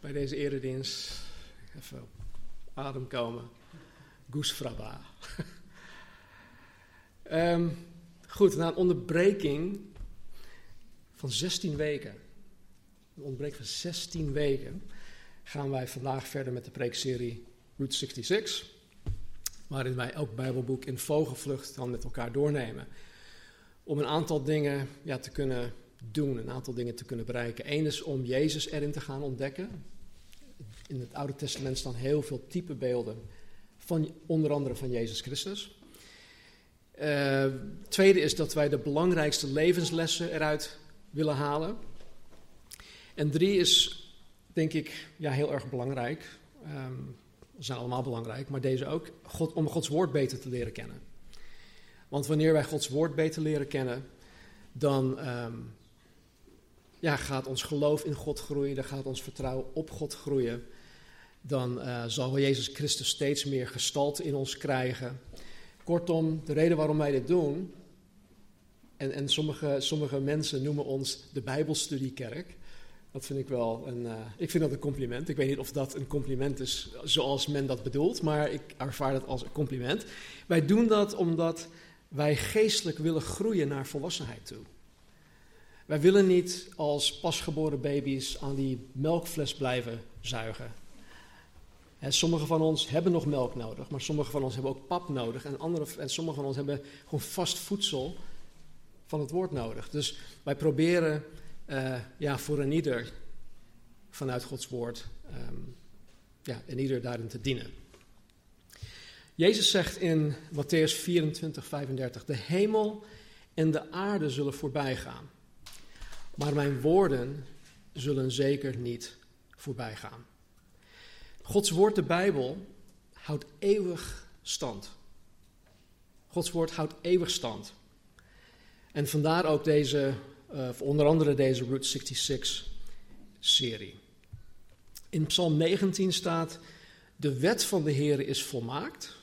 bij deze eredienst. Even op adem komen. Goes Fraba. Ehm, goed, na een onderbreking van 16 weken, een onderbreking van 16 weken, gaan wij vandaag verder met de preekserie Route 66. Waarin wij elk Bijbelboek in vogelvlucht dan met elkaar doornemen. Om een aantal dingen ja, te kunnen doen, een aantal dingen te kunnen bereiken. Eén is om Jezus erin te gaan ontdekken. In het Oude Testament staan heel veel typebeelden, van, onder andere van Jezus Christus. Uh, tweede is dat wij de belangrijkste levenslessen eruit willen halen. En drie is, denk ik, ja, heel erg belangrijk. Um, ze zijn allemaal belangrijk, maar deze ook, God, om Gods woord beter te leren kennen. Want wanneer wij Gods woord beter leren kennen, dan um, ja, gaat ons geloof in God groeien, dan gaat ons vertrouwen op God groeien. Dan uh, zal Jezus Christus steeds meer gestalte in ons krijgen. Kortom, de reden waarom wij dit doen, en, en sommige, sommige mensen noemen ons de Bijbelstudiekerk. Dat vind ik wel een, uh, ik vind dat een compliment. Ik weet niet of dat een compliment is zoals men dat bedoelt, maar ik ervaar dat als een compliment. Wij doen dat omdat wij geestelijk willen groeien naar volwassenheid toe. Wij willen niet als pasgeboren baby's aan die melkfles blijven zuigen. En sommige van ons hebben nog melk nodig, maar sommige van ons hebben ook pap nodig. En, andere, en sommige van ons hebben gewoon vast voedsel van het woord nodig. Dus wij proberen uh, ja, voor een ieder vanuit Gods woord um, ja, en ieder daarin te dienen. Jezus zegt in Matthäus 24, 35: De hemel en de aarde zullen voorbij gaan maar mijn woorden zullen zeker niet voorbij gaan. Gods woord, de Bijbel, houdt eeuwig stand. Gods woord houdt eeuwig stand. En vandaar ook deze, uh, onder andere deze Route 66 serie. In Psalm 19 staat: De wet van de Heer is volmaakt,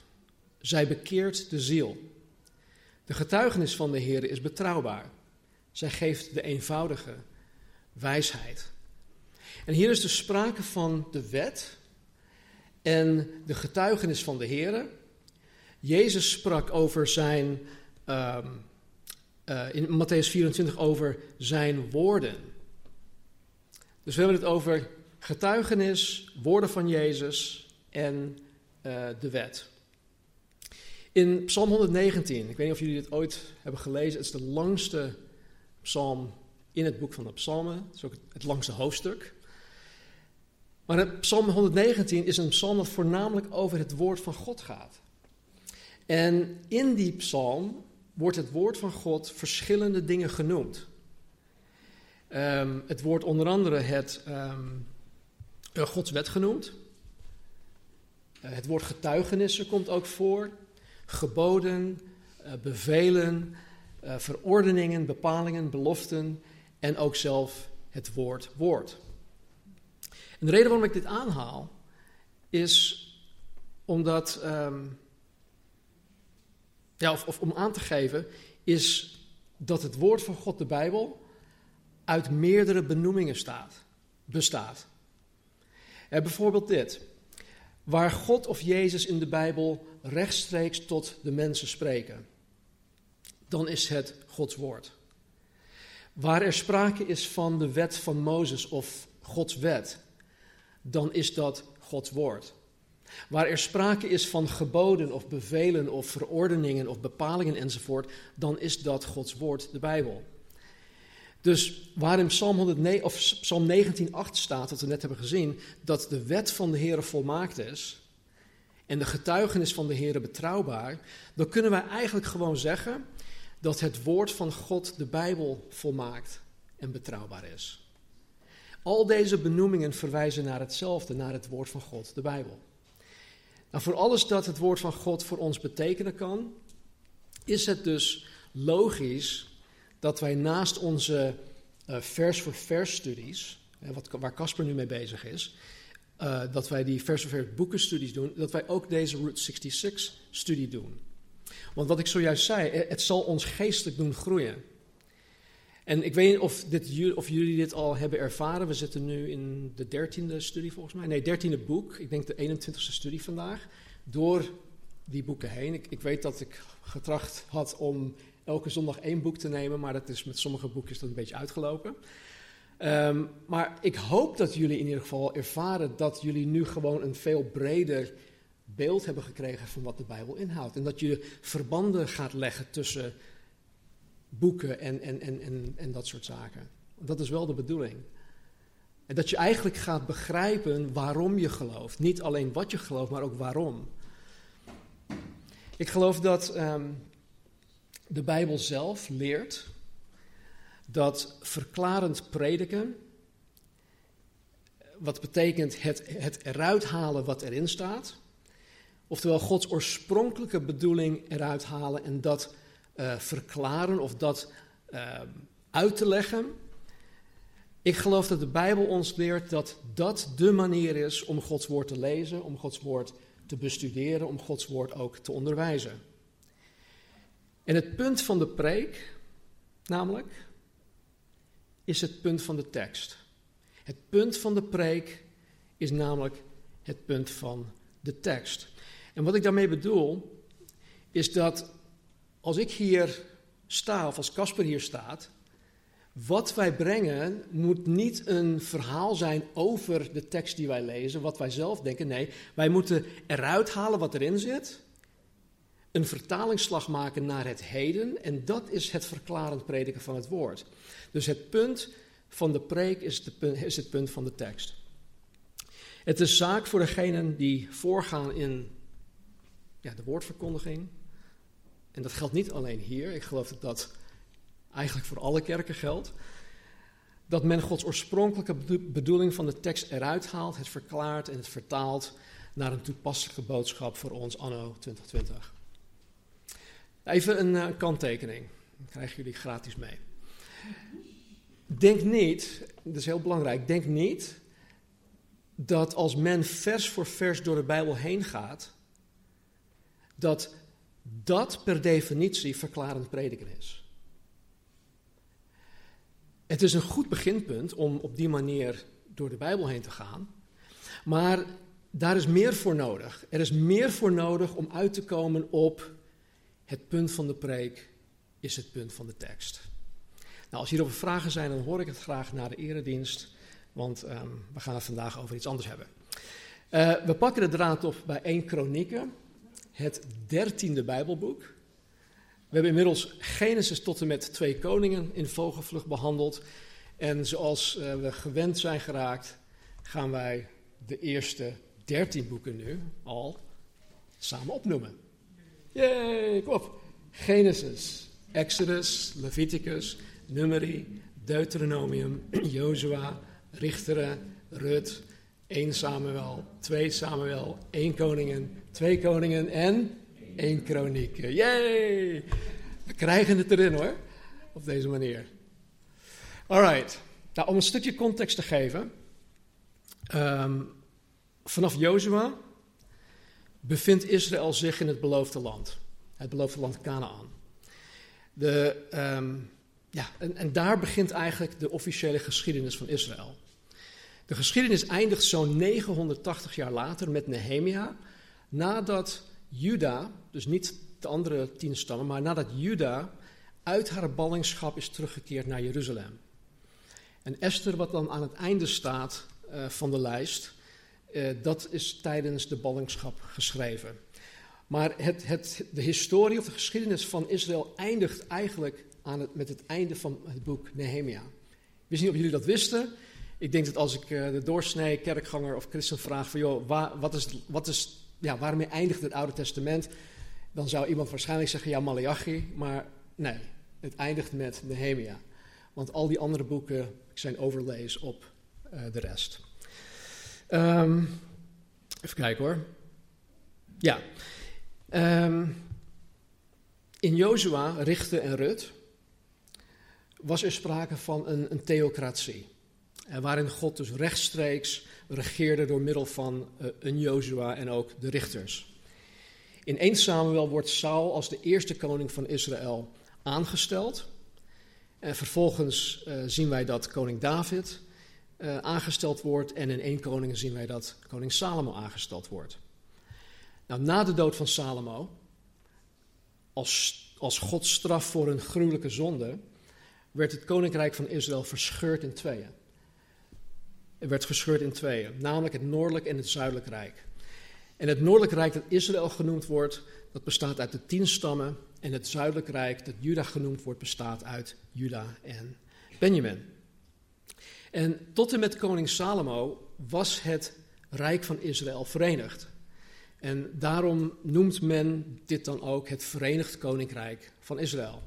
zij bekeert de ziel. De getuigenis van de Heer is betrouwbaar. Zij geeft de eenvoudige wijsheid. En hier is dus sprake van de wet en de getuigenis van de Heer. Jezus sprak over zijn, um, uh, in Matthäus 24 over zijn woorden. Dus we hebben het over getuigenis, woorden van Jezus en uh, de wet. In Psalm 119, ik weet niet of jullie dit ooit hebben gelezen, het is de langste psalm in het boek van de psalmen. Het is ook het langste hoofdstuk. Maar psalm 119 is een psalm dat voornamelijk over het woord van God gaat. En in die psalm wordt het woord van God verschillende dingen genoemd. Um, het wordt onder andere het um, Gods wet genoemd. Uh, het woord getuigenissen komt ook voor. Geboden, uh, bevelen, uh, verordeningen, bepalingen, beloften en ook zelf het woord woord. En de reden waarom ik dit aanhaal is omdat, um, ja, of, om aan te geven, is dat het woord van God, de Bijbel, uit meerdere benoemingen staat, bestaat. Uh, bijvoorbeeld dit. Waar God of Jezus in de Bijbel rechtstreeks tot de mensen spreken dan is het Gods woord. Waar er sprake is van de wet van Mozes of Gods wet, dan is dat Gods woord. Waar er sprake is van geboden of bevelen of verordeningen of bepalingen enzovoort, dan is dat Gods woord, de Bijbel. Dus waar in Psalm, 109, of Psalm 19,8 staat, wat we net hebben gezien, dat de wet van de Heer volmaakt is en de getuigenis van de Heer betrouwbaar, dan kunnen wij eigenlijk gewoon zeggen dat het woord van God, de Bijbel, volmaakt en betrouwbaar is. Al deze benoemingen verwijzen naar hetzelfde, naar het woord van God, de Bijbel. Nou, voor alles dat het woord van God voor ons betekenen kan, is het dus logisch dat wij naast onze uh, vers voor vers studies, waar Casper nu mee bezig is, uh, dat wij die vers voor vers boekenstudies doen, dat wij ook deze Route 66 studie doen. Want wat ik zojuist zei, het zal ons geestelijk doen groeien. En ik weet niet of, dit, of jullie dit al hebben ervaren. We zitten nu in de dertiende studie volgens mij. Nee, dertiende boek. Ik denk de 21ste studie vandaag. Door die boeken heen. Ik, weet dat ik getracht had om elke zondag één boek te nemen. Maar dat is met sommige boekjes dat een beetje uitgelopen. Um, maar ik hoop dat jullie in ieder geval ervaren dat jullie nu gewoon een veel breder beeld hebben gekregen van wat de Bijbel inhoudt. En dat je verbanden gaat leggen tussen boeken en, en, en, en, en dat soort zaken. Dat is wel de bedoeling. En dat je eigenlijk gaat begrijpen waarom je gelooft. Niet alleen wat je gelooft, maar ook waarom. Ik geloof dat um, de Bijbel zelf leert dat verklarend prediken, wat betekent het, het eruit halen wat erin staat, oftewel Gods oorspronkelijke bedoeling eruit halen en dat uh, verklaren of dat uh, uit te leggen. Ik geloof dat de Bijbel ons leert dat dat de manier is om Gods woord te lezen, om Gods woord te bestuderen, om Gods woord ook te onderwijzen. En het punt van de preek, namelijk, is het punt van de tekst. Het punt van de preek is namelijk het punt van de tekst. En wat ik daarmee bedoel, is dat als ik hier sta, of als Casper hier staat, wat wij brengen moet niet een verhaal zijn over de tekst die wij lezen, wat wij zelf denken. Nee, wij moeten eruit halen wat erin zit, een vertalingsslag maken naar het heden, en dat is het verklarend prediken van het woord. Dus het punt van de preek is, de, is het punt van de tekst. Het is zaak voor degenen die voorgaan in de woordverkondiging, en dat geldt niet alleen hier, ik geloof dat dat eigenlijk voor alle kerken geldt. Dat men Gods oorspronkelijke bedoeling van de tekst eruit haalt, het verklaart en het vertaalt naar een toepasselijke boodschap voor ons anno 2020. Even een uh, kanttekening, krijgen jullie gratis mee. Denk niet, dat is heel belangrijk, denk niet dat als men vers voor vers door de Bijbel heen gaat, dat dat per definitie verklarend prediken is. Het is een goed beginpunt om op die manier door de Bijbel heen te gaan, maar daar is meer voor nodig. Er is meer voor nodig om uit te komen op het punt van de preek is het punt van de tekst. Nou, als hierover vragen zijn, dan hoor ik het graag na de eredienst, want um, we gaan het vandaag over iets anders hebben. Uh, we pakken de draad op bij 1 Kronieken, het dertiende Bijbelboek. We hebben inmiddels Genesis tot en met twee koningen in vogelvlucht behandeld. En zoals uh, we gewend zijn geraakt, gaan wij de eerste dertien boeken nu al samen opnoemen. Jee, kom op. Genesis, Exodus, Leviticus, Numeri, Deuteronomium, Jozua, Richteren, Rut, 1 Samuel, 2 Samuel, 1 Koningen, 2 Koningen en 1 Kronieken. Yay! We krijgen het erin hoor, op deze manier. Alright, nou om een stukje context te geven. Um, vanaf Jozua bevindt Israël zich in het beloofde land. Het beloofde land Canaan. De, um, ja, en, en daar begint eigenlijk de officiële geschiedenis van Israël. De geschiedenis eindigt zo'n 980 jaar later met Nehemia, nadat Juda, dus niet de andere tien stammen, maar nadat Juda uit haar ballingschap is teruggekeerd naar Jeruzalem. En Esther, wat dan aan het einde staat uh, van de lijst, uh, dat is tijdens de ballingschap geschreven. Maar het, het, de historie of de geschiedenis van Israël eindigt eigenlijk aan het, met het einde van het boek Nehemia. Ik wist niet of jullie dat wisten. Ik denk dat als ik uh, de doorsnee kerkganger of christen vraag van joh, waar, wat is, wat is, ja, waarmee eindigt het Oude Testament? Dan zou iemand waarschijnlijk zeggen ja, Malachi, maar nee, het eindigt met Nehemia. Want al die andere boeken zijn overlays op de rest. Ehm, even kijken hoor. Ja. Um, in Jozua, Richten en Rut was er sprake van een, een theocratie. En waarin God dus rechtstreeks regeerde door middel van uh, een Jozua en ook de richters. In 1 Samuel wordt Saul als de eerste koning van Israël aangesteld. En vervolgens uh, zien wij dat koning David aangesteld wordt. En in 1 Koningen zien wij dat koning Salomo aangesteld wordt. Nou, na de dood van Salomo, als, als Gods straf voor een gruwelijke zonde, werd het koninkrijk van Israël verscheurd in tweeën. Werd gescheurd in tweeën, namelijk het noordelijk en het zuidelijk rijk. En het noordelijk rijk dat Israël genoemd wordt, dat bestaat uit de tien stammen. En het zuidelijk rijk dat Juda genoemd wordt, bestaat uit Juda en Benjamin. En tot en met koning Salomo was het rijk van Israël verenigd. En daarom noemt men dit dan ook het Verenigd Koninkrijk van Israël.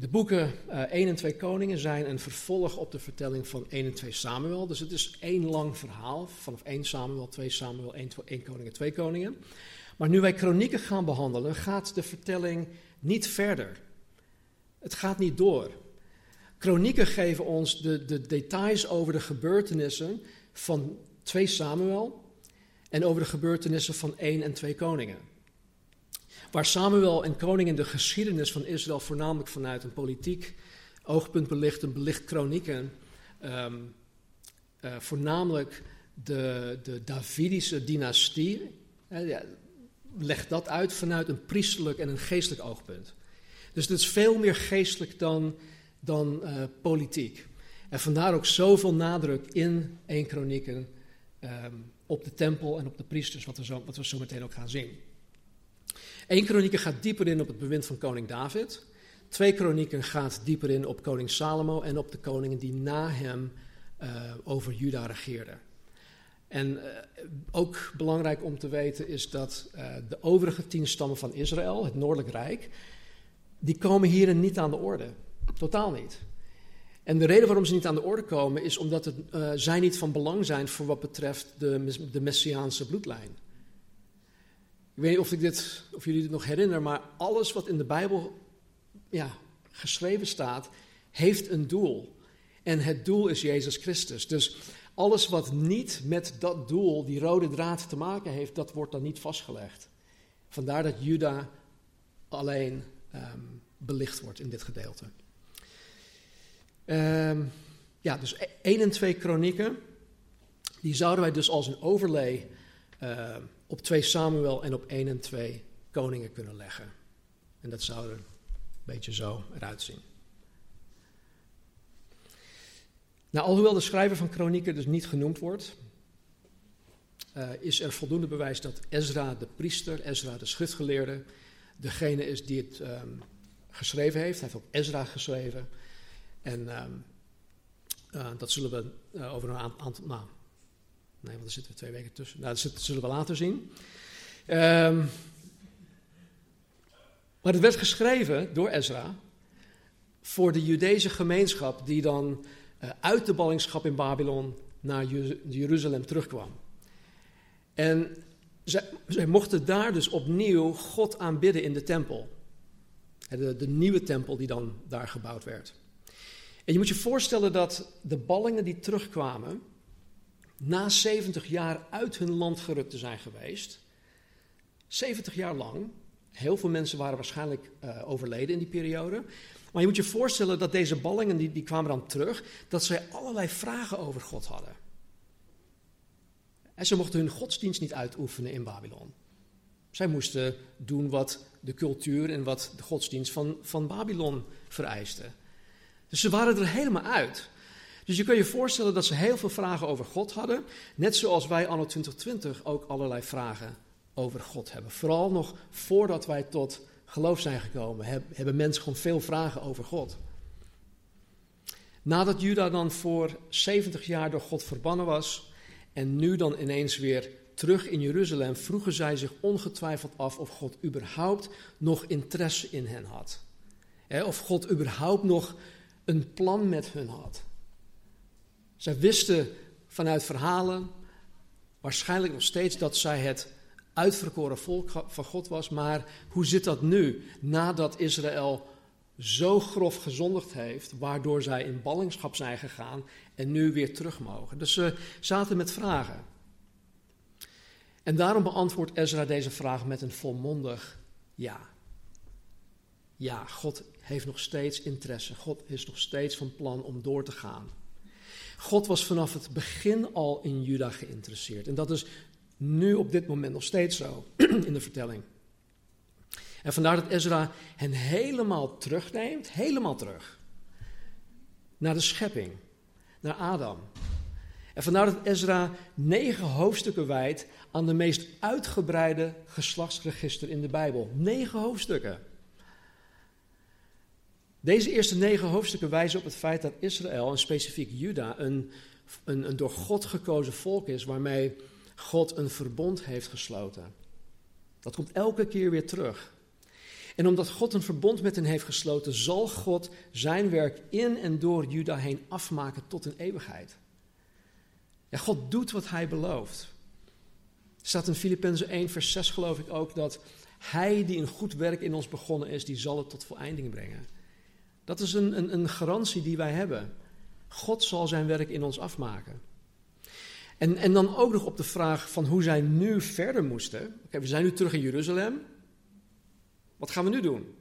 De boeken uh, eh, 1 en 2 Koningen zijn een vervolg op de vertelling van 1 en 2 Samuel. Dus het is één lang verhaal, vanaf 1 Samuel, 2 Samuel, 1, 1 Koningen, 2 Koningen. Maar nu wij kronieken gaan behandelen, gaat de vertelling niet verder. Het gaat niet door. Kronieken geven ons de, de details over de gebeurtenissen van 2 Samuel en over de gebeurtenissen van 1 en 2 Koningen. Waar Samuel en Koningen de geschiedenis van Israël voornamelijk vanuit een politiek oogpunt belichten, belicht Kronieken um, uh, voornamelijk de, de Davidische dynastie. Legt dat uit vanuit een priesterlijk en een geestelijk oogpunt. Dus het is veel meer geestelijk dan dan uh, politiek. En vandaar ook zoveel nadruk in 1 Kronieken um, op de tempel en op de priesters, wat we, zo, wat we zo meteen ook gaan zien. 1 Kronieken gaat dieper in op het bewind van koning David. 2 Kronieken gaat dieper in op koning Salomo en op de koningen die na hem uh, over Juda regeerden. En uh, ook belangrijk om te weten is dat uh, de overige tien stammen van Israël, het Noordelijk Rijk, die komen hierin niet aan de orde. Totaal niet. En de reden waarom ze niet aan de orde komen is omdat het, zij niet van belang zijn voor wat betreft de, de Messiaanse bloedlijn. Ik weet niet of, dit, of jullie dit nog herinneren, maar alles wat in de Bijbel ja, geschreven staat, heeft een doel. En het doel is Jezus Christus. Dus alles wat niet met dat doel, die rode draad te maken heeft, dat wordt dan niet vastgelegd. Vandaar dat Juda alleen um, belicht wordt in dit gedeelte. Um, ja, dus 1 en 2 kronieken, die zouden wij dus als een overlay uh, op 2 Samuel en op 1 en 2 koningen kunnen leggen. En dat zou er een beetje zo eruit zien. Nou, alhoewel de schrijver van kronieken dus niet genoemd wordt, uh, is er voldoende bewijs dat Ezra de priester, Ezra de schriftgeleerde, degene is die het um, geschreven heeft. Hij heeft ook Ezra geschreven. En um, uh, dat zullen we uh, over een aantal. Nou, nee, want er zitten twee weken tussen. Nou, dat zullen we later zien. Um, maar het werd geschreven door Ezra voor de Judese gemeenschap die dan uh, uit de ballingschap in Babylon naar Jeruzalem terugkwam. En zij, zij, mochten daar dus opnieuw God aanbidden in de tempel. De nieuwe tempel die dan daar gebouwd werd. En je moet je voorstellen dat de ballingen die terugkwamen, na 70 jaar uit hun land gerukt te zijn geweest, 70 jaar lang, heel veel mensen waren waarschijnlijk uh, overleden in die periode, maar je moet je voorstellen dat deze ballingen, die, die kwamen dan terug, dat zij allerlei vragen over God hadden. En ze mochten hun godsdienst niet uitoefenen in Babylon. Zij moesten doen wat de cultuur en wat de godsdienst van, van Babylon vereiste. Dus ze waren er helemaal uit. Dus je kunt je voorstellen dat ze heel veel vragen over God hadden. Net zoals wij anno 2020 ook allerlei vragen over God hebben. Vooral nog voordat wij tot geloof zijn gekomen, hebben mensen gewoon veel vragen over God. Nadat Juda dan voor 70 jaar door God verbannen was en nu dan ineens weer terug in Jeruzalem, vroegen zij zich ongetwijfeld af of God überhaupt nog interesse in hen had. Of God überhaupt nog een plan met hun had. Zij wisten vanuit verhalen waarschijnlijk nog steeds dat zij het uitverkoren volk van God was. Maar hoe zit dat nu, nadat Israël zo grof gezondigd heeft, waardoor zij in ballingschap zijn gegaan en nu weer terug mogen? Dus ze zaten met vragen. En daarom beantwoordt Ezra deze vraag met een volmondig ja. Ja, God heeft nog steeds interesse. God is nog steeds van plan om door te gaan. God was vanaf het begin al in Juda geïnteresseerd. En dat is nu op dit moment nog steeds zo in de vertelling. En vandaar dat Ezra hen helemaal terugneemt, helemaal terug. Naar de schepping, naar Adam. En vandaar dat Ezra negen hoofdstukken wijdt aan de meest uitgebreide geslachtsregister in de Bijbel. Negen hoofdstukken. Deze eerste negen hoofdstukken wijzen op het feit dat Israël, en specifiek Juda, een, een, een door God gekozen volk is waarmee God een verbond heeft gesloten. Dat komt elke keer weer terug. En omdat God een verbond met hen heeft gesloten, zal God zijn werk in en door Juda heen afmaken tot een eeuwigheid. Ja, God doet wat hij belooft. Er staat in Filippenzen 1, vers 6 geloof ik ook, dat hij die een goed werk in ons begonnen is, die zal het tot voleinding brengen. Dat is een, een, een garantie die wij hebben. God zal zijn werk in ons afmaken. En, en dan ook nog op de vraag van hoe zij nu verder moesten. Oké, we zijn nu terug in Jeruzalem. Wat gaan we nu doen?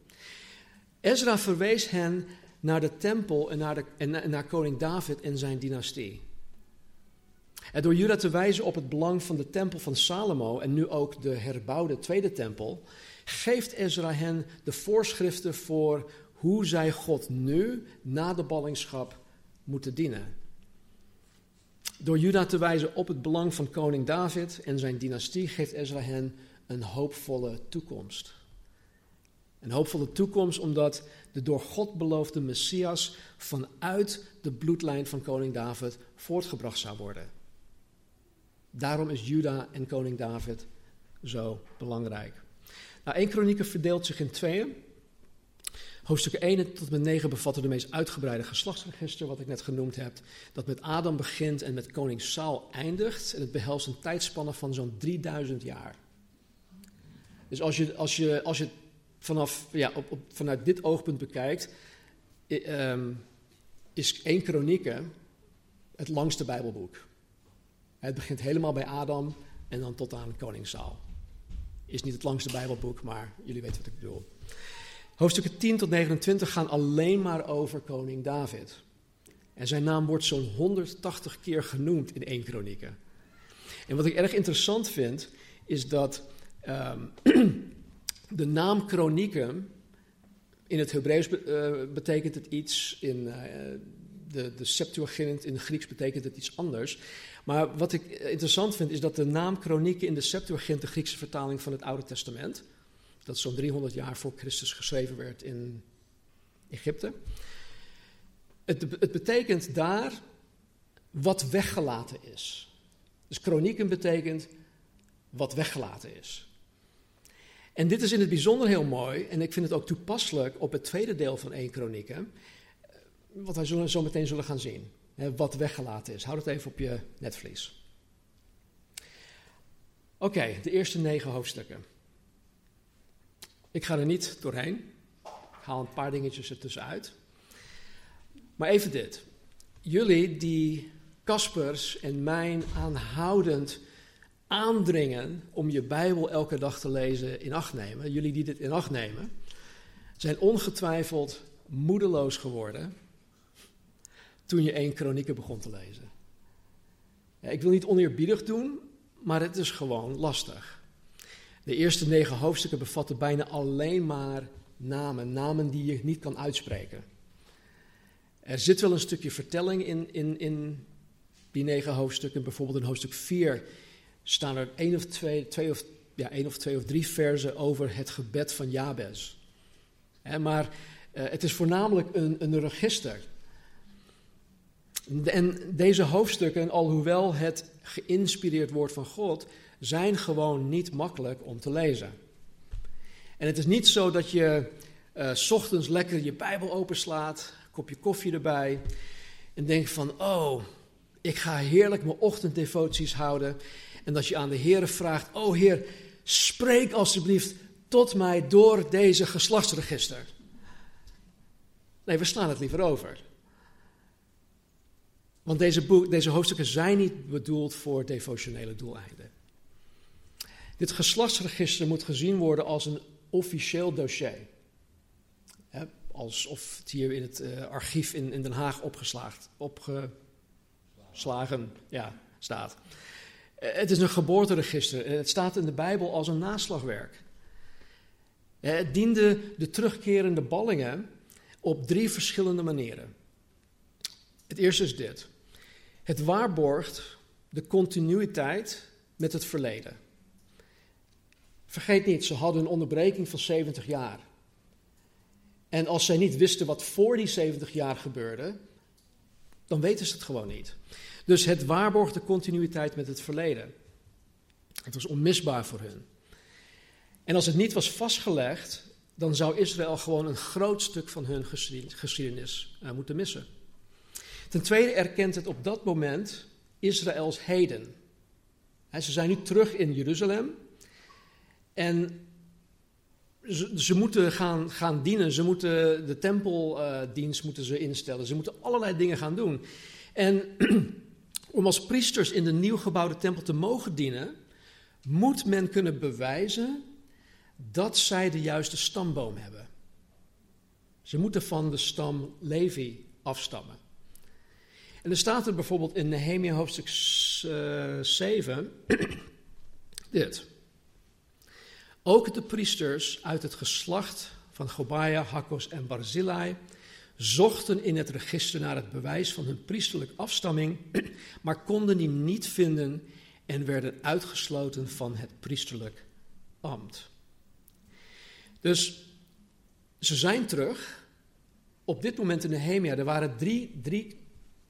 Ezra verwees hen naar de tempel en naar, de, en naar koning David en zijn dynastie. En door Juda te wijzen op het belang van de tempel van Salomo en nu ook de herbouwde tweede tempel, geeft Ezra hen de voorschriften voor hoe zij God nu, na de ballingschap, moeten dienen. Door Juda te wijzen op het belang van koning David en zijn dynastie geeft Ezra hen een hoopvolle toekomst. Een hoopvolle toekomst omdat de door God beloofde Messias vanuit de bloedlijn van koning David voortgebracht zou worden. Daarom is Juda en koning David zo belangrijk. Nou, 1 Kronieken verdeelt zich in tweeën. Hoofdstukken 1 tot met 9 bevatten de meest uitgebreide geslachtsregister, wat ik net genoemd heb. Dat met Adam begint en met koning Saul eindigt. En het behelst een tijdspanne van zo'n 3000 jaar. Dus als je, als je, als je vanaf, ja, op, vanuit dit oogpunt bekijkt, ehm, is 1 Kronieken het langste Bijbelboek. Het begint helemaal bij Adam en dan tot aan koning Saul. Is niet het langste Bijbelboek, maar jullie weten wat ik bedoel. Hoofdstukken 10 tot 29 gaan alleen maar over koning David. En zijn naam wordt zo'n 180 keer genoemd in één kronieken. En wat ik erg interessant vind, is dat um, de naam kronieken, in het Hebreeuws uh, betekent het iets, in uh, de, de Septuagint, in het Grieks betekent het iets anders. Maar wat ik interessant vind, is dat de naam kronieken in de Septuagint, de Griekse vertaling van het Oude Testament, dat zo'n 300 jaar voor Christus geschreven werd in Egypte. Het, het betekent daar wat weggelaten is. Dus kronieken betekent wat weggelaten is. En dit is in het bijzonder heel mooi, en ik vind het ook toepasselijk op het tweede deel van 1 Kronieken, wat wij zullen, zo meteen zullen gaan zien. Wat weggelaten is. Houd het even op je netvlies. Oké, de eerste negen hoofdstukken. Ik ga er niet doorheen. Ik haal een paar dingetjes ertussenuit. Maar even dit. Jullie die Kaspers en mijn aanhoudend aandringen om je Bijbel elke dag te lezen in acht nemen, jullie die dit in acht nemen, zijn ongetwijfeld moedeloos geworden toen je één kronieken begon te lezen. Ja, ik wil niet oneerbiedig doen, maar het is gewoon lastig. De eerste negen hoofdstukken bevatten bijna alleen maar namen, namen die je niet kan uitspreken. Er zit wel een stukje vertelling in, in, in die negen hoofdstukken. Bijvoorbeeld in hoofdstuk 4 staan er één of twee, twee of, ja, één of twee of drie versen over het gebed van Jabez. maar uh, het is voornamelijk een, een register. En deze hoofdstukken, alhoewel het geïnspireerd wordt van God, zijn gewoon niet makkelijk om te lezen. En het is niet zo dat je uh, s ochtends lekker je Bijbel openslaat, kopje koffie erbij, en denkt van, oh, Ik ga heerlijk mijn ochtenddevoties houden. En dat je aan de Heer vraagt: O Heer, spreek alsjeblieft tot mij door deze geslachtsregister. Nee, we slaan het liever over. Want deze, boek, deze hoofdstukken zijn niet bedoeld voor devotionele doeleinden. Dit geslachtsregister moet gezien worden als een officieel dossier. alsof het hier in het uh, archief in, in Den Haag opgeslagen ja, staat. Uh, het is een geboorteregister. Het staat in de Bijbel als een naslagwerk. Uh, het diende de terugkerende ballingen op drie verschillende manieren. Het eerste is dit. Het waarborgt de continuïteit met het verleden. Vergeet niet, ze hadden een onderbreking van 70 jaar. En als zij niet wisten wat voor die 70 jaar gebeurde, dan weten ze het gewoon niet. Dus het waarborgt de continuïteit met het verleden. Het was onmisbaar voor hun. En als het niet was vastgelegd, dan zou Israël gewoon een groot stuk van hun geschiedenis uh, moeten missen. Ten tweede erkent het op dat moment Israëls heden. ze zijn nu terug in Jeruzalem. En ze, ze, moeten gaan, gaan dienen. Ze moeten de tempeldienst uh, moeten ze instellen. Ze moeten allerlei dingen gaan doen. En om als priesters in de nieuw gebouwde tempel te mogen dienen, moet men kunnen bewijzen dat zij de juiste stamboom hebben. Ze moeten van de stam Levi afstammen. En er staat er bijvoorbeeld in Nehemia hoofdstuk 7 dit. Ook de priesters uit het geslacht van Gobaya, Hakkos en Barzillai zochten in het register naar het bewijs van hun priesterlijke afstamming, maar konden die niet vinden en werden uitgesloten van het priesterlijk ambt. Dus ze zijn terug. Op dit moment in Nehemia, er waren drie, drie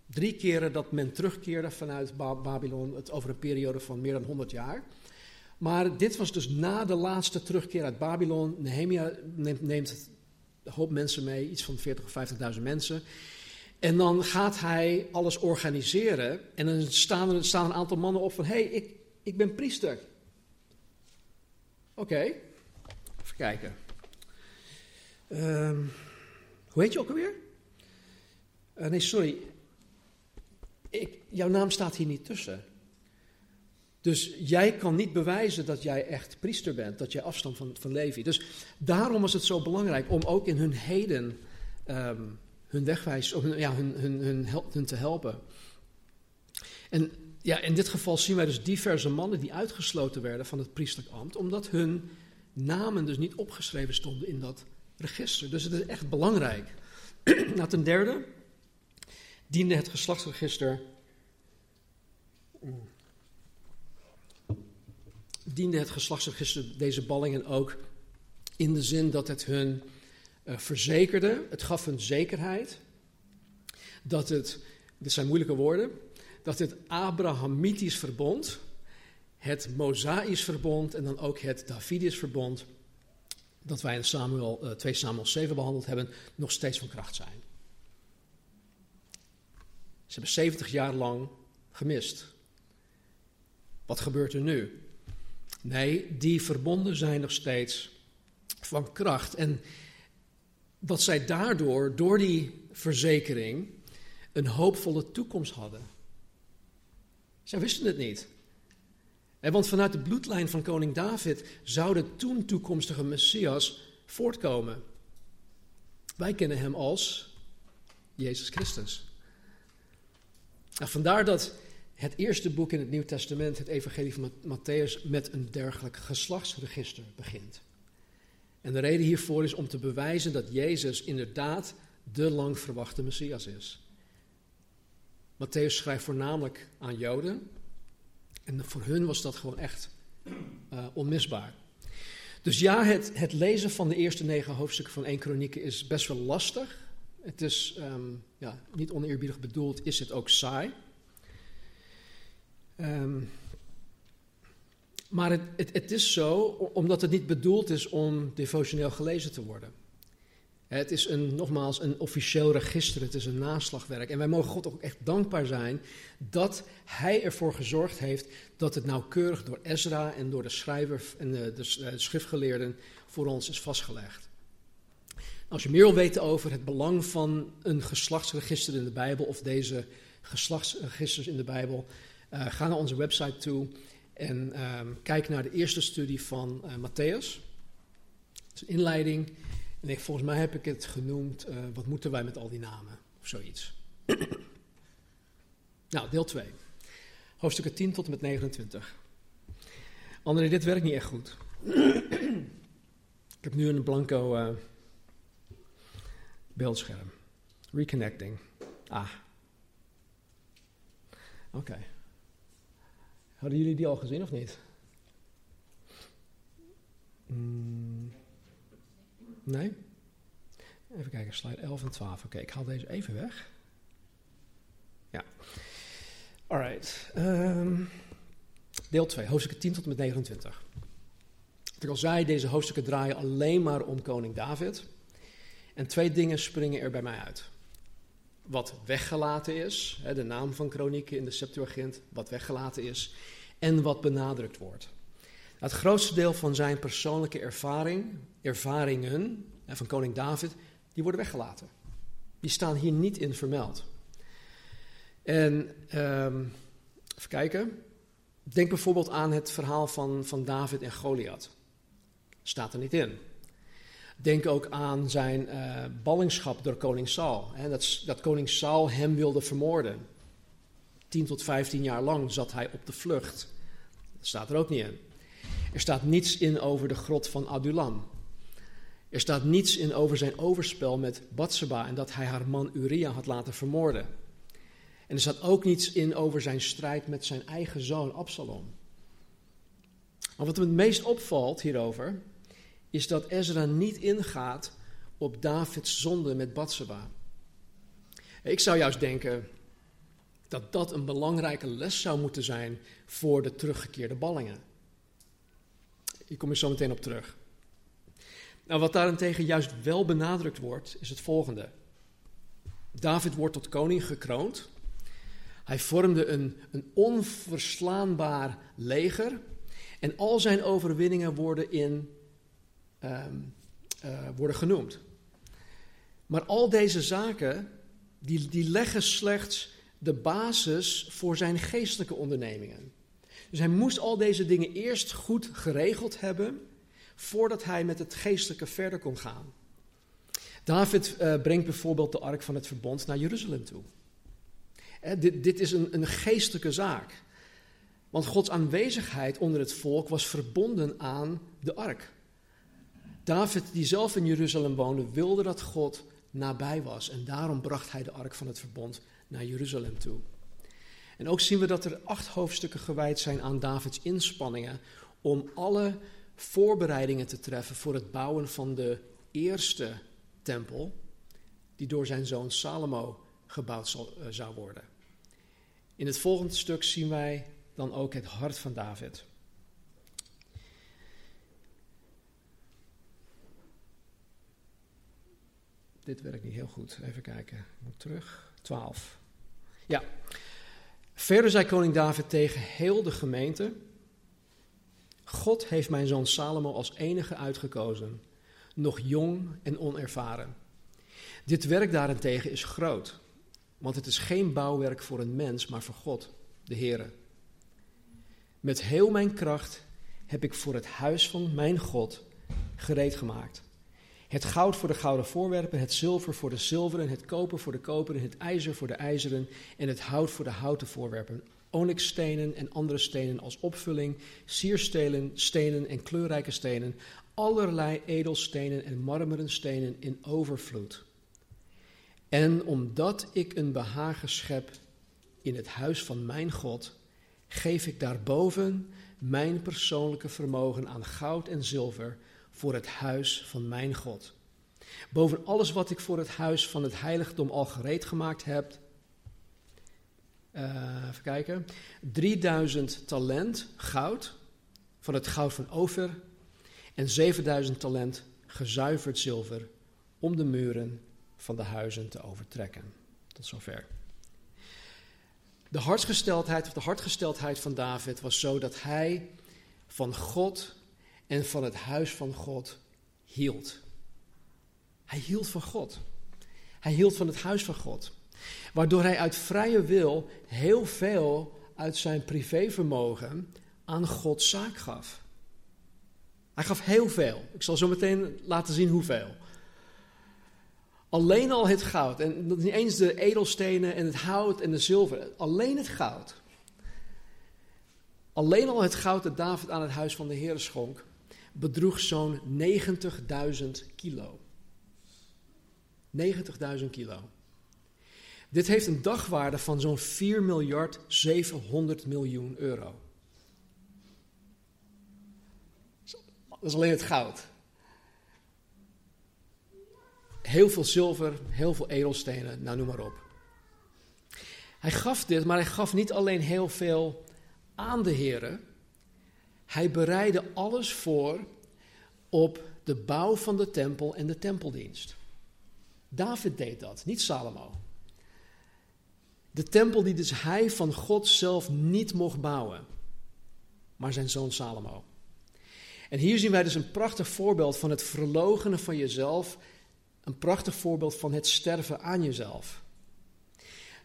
Drie keren dat men terugkeerde vanuit Babylon, het over een periode van meer dan 100 jaar. Maar dit was dus na de laatste terugkeer uit Babylon. Nehemia neemt, neemt een hoop mensen mee, iets van 40.000 of 50.000 mensen. En dan gaat hij alles organiseren. En dan staan er staan een aantal mannen op van: hé, hey, ik, ik ben priester. Oké, even kijken. Um, hoe heet je ook alweer? Uh, nee, sorry ik, jouw naam staat hier niet tussen. Dus jij kan niet bewijzen dat jij echt priester bent, dat jij afstand van, van Levi. Dus daarom was het zo belangrijk om ook in hun heden um, hun wegwijs, of ja, hun, hun, hun, hun te helpen. En ja, in dit geval zien wij dus diverse mannen die uitgesloten werden van het priesterlijk ambt, omdat hun namen dus niet opgeschreven stonden in dat register. Dus het is echt belangrijk. nou, ten derde, diende het geslachtsregister. Diende het geslachtsregister deze ballingen ook in de zin dat het hun uh, verzekerde, het gaf hun zekerheid, dat het, dit zijn moeilijke woorden, dat het Abrahamitisch verbond, het Mosaïsch verbond en dan ook het Davidisch verbond, dat wij in Samuel, uh, 2 Samuel 7 behandeld hebben, nog steeds van kracht zijn. Ze hebben 70 jaar lang gemist. Wat gebeurt er nu? Nee, die verbonden zijn nog steeds van kracht. En dat zij daardoor, door die verzekering, een hoopvolle toekomst hadden. Zij wisten het niet. want vanuit de bloedlijn van koning David zou de toen toekomstige Messias voortkomen. Wij kennen hem als Jezus Christus. Nou, vandaar dat het eerste boek in het Nieuw Testament, het Evangelie van Matthäus, met een dergelijk geslachtsregister begint. En de reden hiervoor is om te bewijzen dat Jezus inderdaad de lang verwachte Messias is. Matthäus schrijft voornamelijk aan Joden. En voor hun was dat gewoon echt uh, onmisbaar. Dus ja, het, het, lezen van de eerste negen hoofdstukken van 1 Kronieken is best wel lastig. Het is um, ja, niet oneerbiedig bedoeld, is het ook saai. Um, maar het, het, is zo omdat het niet bedoeld is om devotioneel gelezen te worden. Het is een, nogmaals een officieel register, het is een naslagwerk. En wij mogen God ook echt dankbaar zijn dat Hij ervoor gezorgd heeft dat het nauwkeurig door Ezra en door de schrijver en de, de, de schriftgeleerden voor ons is vastgelegd. Als je meer wil weten over het belang van een geslachtsregister in de Bijbel of deze geslachtsregisters in de Bijbel, ga naar onze website toe en uh, kijk naar de eerste studie van uh, Matthäus. Het is een inleiding. En ik, volgens mij heb ik het genoemd, uh, wat moeten wij met al die namen? Of zoiets. nou, deel 2. Hoofdstukken 10 tot en met 29. André, dit werkt niet echt goed. ik heb nu een blanco uh, beeldscherm. Reconnecting. Ah. Oké. Hadden jullie die al gezien of niet? Mm. Nee? Even kijken, slide 11 en 12. Oké, ik haal deze even weg. Ja. Alright. Um, deel 2, hoofdstukken 10 tot en met 29. Wat ik al zei, deze hoofdstukken draaien alleen maar om koning David. En twee dingen springen er bij mij uit. Wat weggelaten is, de naam van kronieken in de Septuagint, wat weggelaten is, en wat benadrukt wordt. Het grootste deel van zijn persoonlijke ervaring, ervaringen van koning David, die worden weggelaten. Die staan hier niet in vermeld. En um, even kijken. Denk bijvoorbeeld aan het verhaal van, van David en Goliath. Staat er niet in. Denk ook aan zijn uh, ballingschap door koning Saul. Hè, dat, dat koning Saul hem wilde vermoorden. 10 tot 15 jaar lang zat hij op de vlucht. Dat staat er ook niet in. Er staat niets in over de grot van Adulam. Er staat niets in over zijn overspel met Batseba en dat hij haar man Uria had laten vermoorden. En er staat ook niets in over zijn strijd met zijn eigen zoon Absalom. Maar wat me het meest opvalt hierover, is dat Ezra niet ingaat op Davids zonde met Batseba. Ik zou juist denken dat dat een belangrijke les zou moeten zijn voor de teruggekeerde ballingen. Hier kom ik zo meteen op terug. Nou, wat daarentegen juist wel benadrukt wordt, is het volgende. David wordt tot koning gekroond. Hij vormde een, een onverslaanbaar leger. En al zijn overwinningen worden, in, um, worden genoemd. Maar al deze zaken, die, die leggen slechts de basis voor zijn geestelijke ondernemingen. Dus hij moest al deze dingen eerst goed geregeld hebben voordat hij met het geestelijke verder kon gaan. David uh, brengt bijvoorbeeld de ark van het verbond naar Jeruzalem toe. Eh, dit, dit, is een, een geestelijke zaak. Want Gods aanwezigheid onder het volk was verbonden aan de ark. David, die zelf in Jeruzalem woonde, wilde dat God nabij was. En daarom bracht hij de ark van het verbond naar Jeruzalem toe. En ook zien we dat er acht hoofdstukken gewijd zijn aan Davids inspanningen om alle voorbereidingen te treffen voor het bouwen van de eerste tempel, die door zijn zoon Salomo gebouwd uh, zou worden. In het volgende stuk zien wij dan ook het hart van David. Dit werkt niet heel goed. Even kijken. Moet terug. 12. Ja. Verder zei koning David tegen heel de gemeente: God heeft mijn zoon Salomo als enige uitgekozen, nog jong en onervaren. Dit werk daarentegen is groot, want het is geen bouwwerk voor een mens, maar voor God, de Heere. Met heel mijn kracht heb ik voor het huis van mijn God gereed gemaakt. Het goud voor de gouden voorwerpen, het zilver voor de zilveren, het koper voor de koperen, het ijzer voor de ijzeren en het hout voor de houten voorwerpen. Onyxstenen en andere stenen als opvulling, sierstenen stenen en kleurrijke stenen, allerlei edelstenen en marmeren stenen in overvloed. En omdat ik een behagen schep in het huis van mijn God, geef ik daarboven mijn persoonlijke vermogen aan goud en zilver voor het huis van mijn God. Boven alles wat ik voor het huis van het heiligdom al gereed gemaakt heb. Uh, even kijken. 3000 talent goud van het goud van Ofer. En 7000 talent gezuiverd zilver om de muren van de huizen te overtrekken. Tot zover. De hartsgesteldheid of de hartgesteldheid van David was zo dat hij van God en van het huis van God hield. Hij hield van God. Hij hield van het huis van God. Waardoor hij uit vrije wil heel veel uit zijn privévermogen aan Gods zaak gaf. Hij gaf heel veel. Ik zal zo meteen laten zien hoeveel. Alleen al het goud, en niet eens de edelstenen en het hout en de zilver, alleen het goud. Alleen al het goud dat David aan het huis van de Heer schonk, bedroeg zo'n 90.000 kilo. 90.000 kilo. Dit heeft een dagwaarde van zo'n 4 miljard 700 miljoen euro. Dat is alleen het goud. Heel veel zilver, heel veel edelstenen, nou noem maar op. Hij gaf dit, maar hij gaf niet alleen heel veel aan de heren. Hij bereidde alles voor op de bouw van de tempel en de tempeldienst. David deed dat, niet Salomo. De tempel die dus hij van God zelf niet mocht bouwen, maar zijn zoon Salomo. En hier zien wij dus een prachtig voorbeeld van het verlogenen van jezelf, een prachtig voorbeeld van het sterven aan jezelf.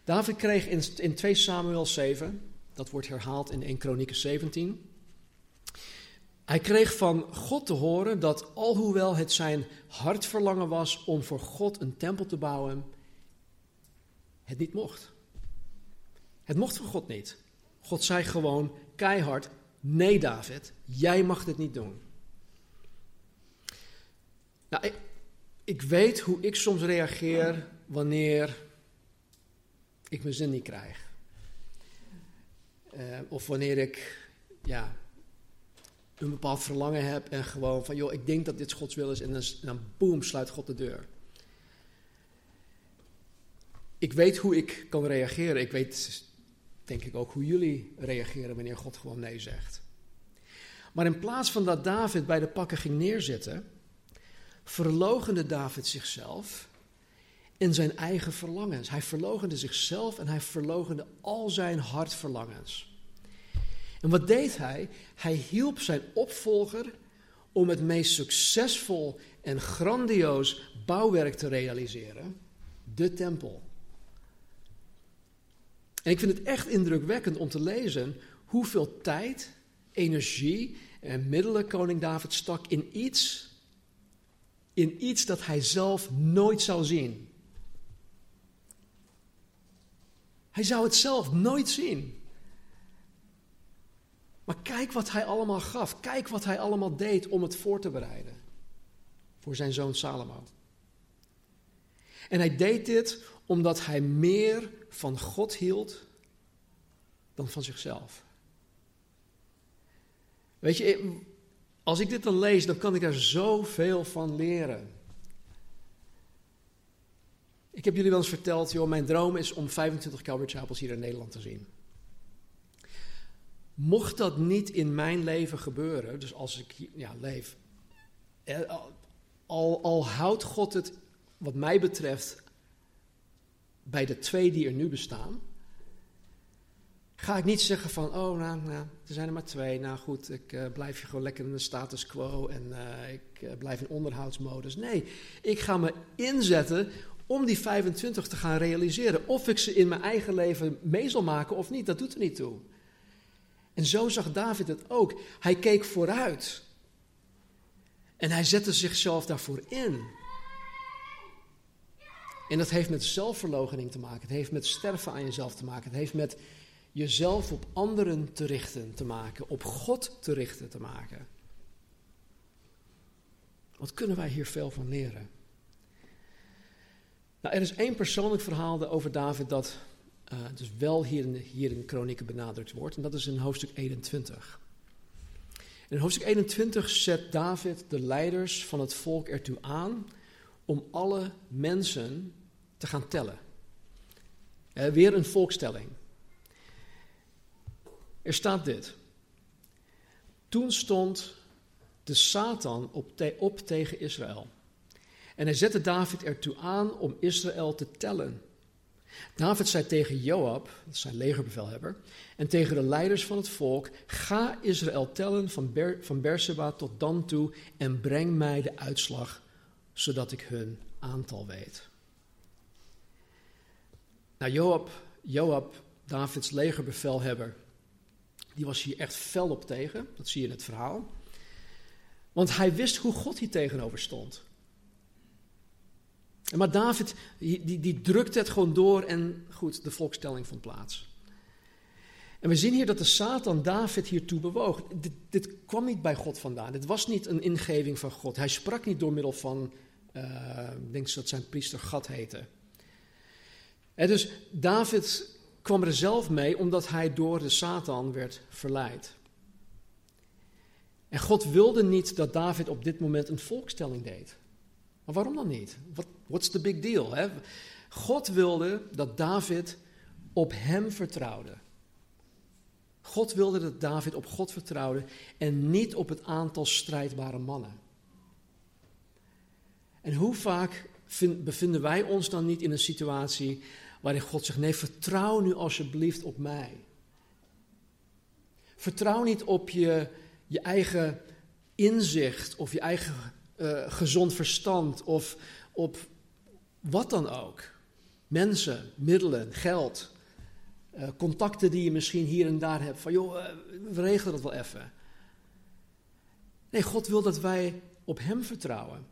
David kreeg in, in 2 Samuel 7, dat wordt herhaald in 1 Kronieken 17, hij kreeg van God te horen dat alhoewel het zijn hartverlangen was om voor God een tempel te bouwen, het niet mocht. Het mocht van God niet. God zei gewoon keihard: Nee, David, jij mag dit niet doen. Nou, ik, ik weet hoe ik soms reageer wanneer ik mijn zin niet krijg. Uh, of wanneer ik ja, een bepaald verlangen heb en gewoon van, joh, ik denk dat dit Gods wil is en dan, boem, sluit God de deur. Ik weet hoe ik kan reageren. Ik weet, denk ik, ook hoe jullie reageren wanneer God gewoon nee zegt. Maar in plaats van dat David bij de pakken ging neerzitten, verlogende David zichzelf in zijn eigen verlangens. Hij verlogende zichzelf en hij verlogende al zijn hartverlangens. En wat deed hij? Hij hielp zijn opvolger om het meest succesvol en grandioos bouwwerk te realiseren: de tempel. En ik vind het echt indrukwekkend om te lezen hoeveel tijd, energie en middelen koning David stak in iets, in iets dat hij zelf nooit zou zien. Hij zou het zelf nooit zien. Maar kijk wat hij allemaal gaf. Kijk wat hij allemaal deed om het voor te bereiden. Voor zijn zoon Salomo. En hij deed dit omdat hij meer van God hield dan van zichzelf. Weet je, als ik dit dan lees, dan kan ik er zoveel van leren. Ik heb jullie wel eens verteld, joh, mijn droom is om 25 Calvary Chapels hier in Nederland te zien. Mocht dat niet in mijn leven gebeuren, dus als ik ja, leef, eh, al, al houdt God het, wat mij betreft, bij de twee die er nu bestaan, ga ik niet zeggen van, oh, nou, nou er zijn er maar twee, nou goed, ik uh, blijf je gewoon lekker in de status quo en uh, ik blijf in onderhoudsmodus. Nee, ik ga me inzetten om die 25 te gaan realiseren. Of ik ze in mijn eigen leven mee zal maken of niet, dat doet er niet toe. En zo zag David het ook. Hij keek vooruit. En hij zette zichzelf daarvoor in. En dat heeft met zelfverloochening te maken. Het heeft met sterven aan jezelf te maken. Het heeft met jezelf op anderen te richten te maken. Op God te richten te maken. Wat kunnen wij hier veel van leren? Nou, er is één persoonlijk verhaal over David dat uh, dus wel hier in, hier in Kronieken benadrukt wordt. En dat is in hoofdstuk 21. In hoofdstuk 21 zet David de leiders van het volk ertoe aan om alle mensen te gaan tellen. Uh, weer een volkstelling. Er staat dit. Toen stond de Satan op tegen Israël. En hij zette David ertoe aan om Israël te tellen. David zei tegen Joab, zijn legerbevelhebber, en tegen de leiders van het volk: Ga Israël tellen van, Ber van Beersheba tot dan toe en breng mij de uitslag, zodat ik hun aantal weet. Nou, Joab, Joab, Davids legerbevelhebber, die was hier echt fel op tegen. Dat zie je in het verhaal. Want hij wist hoe God hier tegenover stond. Maar David, die, die drukte het gewoon door en goed, de volkstelling vond plaats. En we zien hier dat de Satan David hiertoe bewoog. Dit, dit, kwam niet bij God vandaan. Dit was niet een ingeving van God. Hij sprak niet door middel van, uh, ik denk dat zijn priester Gad heette. Dus David kwam er zelf mee omdat hij door de Satan werd verleid. En God wilde niet dat David op dit moment een volkstelling deed. Maar waarom dan niet? What, what's the big deal? God wilde dat David op hem vertrouwde. God wilde dat David op God vertrouwde en niet op het aantal strijdbare mannen. En hoe vaak bevinden wij ons dan niet in een situatie waarin God zegt: Nee, vertrouw nu alsjeblieft op mij. Vertrouw niet op je, je eigen inzicht of je eigen uh, gezond verstand of op wat dan ook. Mensen, middelen, geld, uh, contacten die je misschien hier en daar hebt. Van joh, uh, we regelen dat wel even. Nee, God wil dat wij op Hem vertrouwen.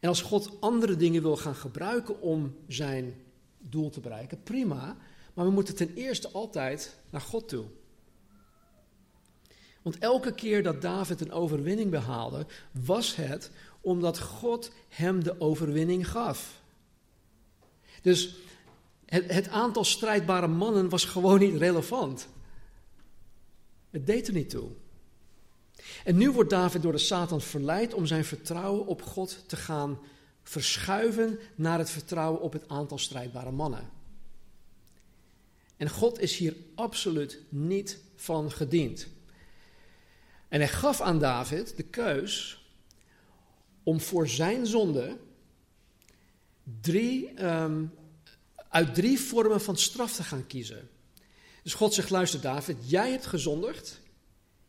En als God andere dingen wil gaan gebruiken om zijn doel te bereiken, prima. Maar we moeten ten eerste altijd naar God toe. Want elke keer dat David een overwinning behaalde, was het omdat God hem de overwinning gaf. Dus het, het, aantal strijdbare mannen was gewoon niet relevant. Het deed er niet toe. En nu wordt David door de Satan verleid om zijn vertrouwen op God te gaan verschuiven naar het vertrouwen op het aantal strijdbare mannen. En God is hier absoluut niet van gediend. En hij gaf aan David de keus om voor zijn zonde drie, um, uit drie vormen van straf te gaan kiezen. Dus God zegt: luister, David, jij hebt gezondigd.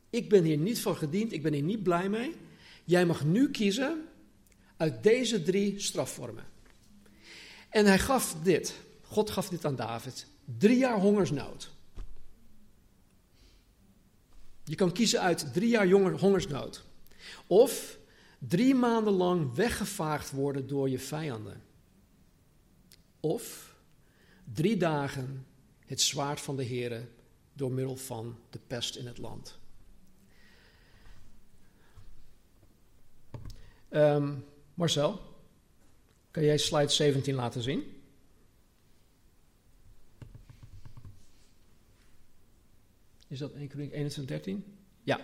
Ik ben hier niet van gediend, ik ben hier niet blij mee. Jij mag nu kiezen uit deze drie strafvormen. En hij gaf dit. God gaf dit aan David. Drie jaar hongersnood. Je kan kiezen uit drie jaar hongersnood. Of drie maanden lang weggevaagd worden door je vijanden. Of drie dagen het zwaard van de Heere door middel van de pest in het land. Um, Marcel, kan jij slide 17 laten zien? Is dat 1 Koning 21, 13? Ja.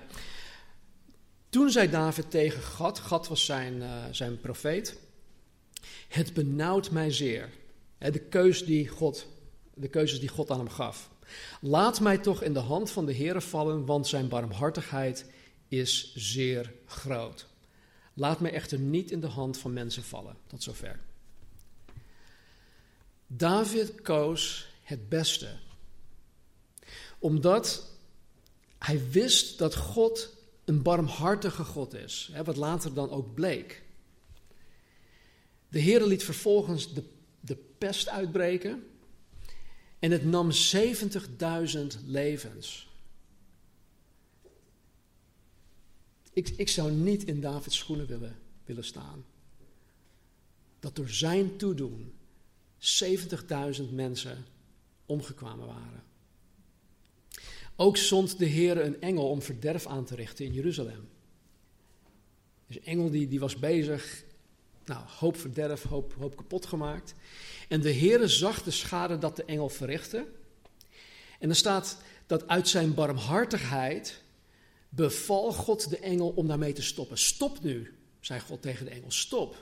Toen zei David tegen Gad, Gad was zijn, uh, zijn profeet, het benauwt mij zeer. De, keus die God, de keuzes die God aan hem gaf. Laat mij toch in de hand van de Heere vallen, want zijn barmhartigheid is zeer groot. Laat mij echter niet in de hand van mensen vallen. Tot zover. David koos het beste. Omdat hij wist dat God een barmhartige God is. Hè, wat later dan ook bleek. De Heer liet vervolgens de pest uitbreken. En het nam 70.000 levens. Ik, ik zou niet in Davids schoenen willen, willen staan. Dat door zijn toedoen 70.000 mensen omgekwamen waren. Ook zond de Heer een engel om verderf aan te richten in Jeruzalem. Dus een engel die, die was bezig, nou, hoop verderf, hoop, hoop kapot gemaakt. En de Heer zag de schade dat de engel verrichtte. En er staat dat uit zijn barmhartigheid beval God de engel om daarmee te stoppen. Stop nu, zei God tegen de engel. Stop.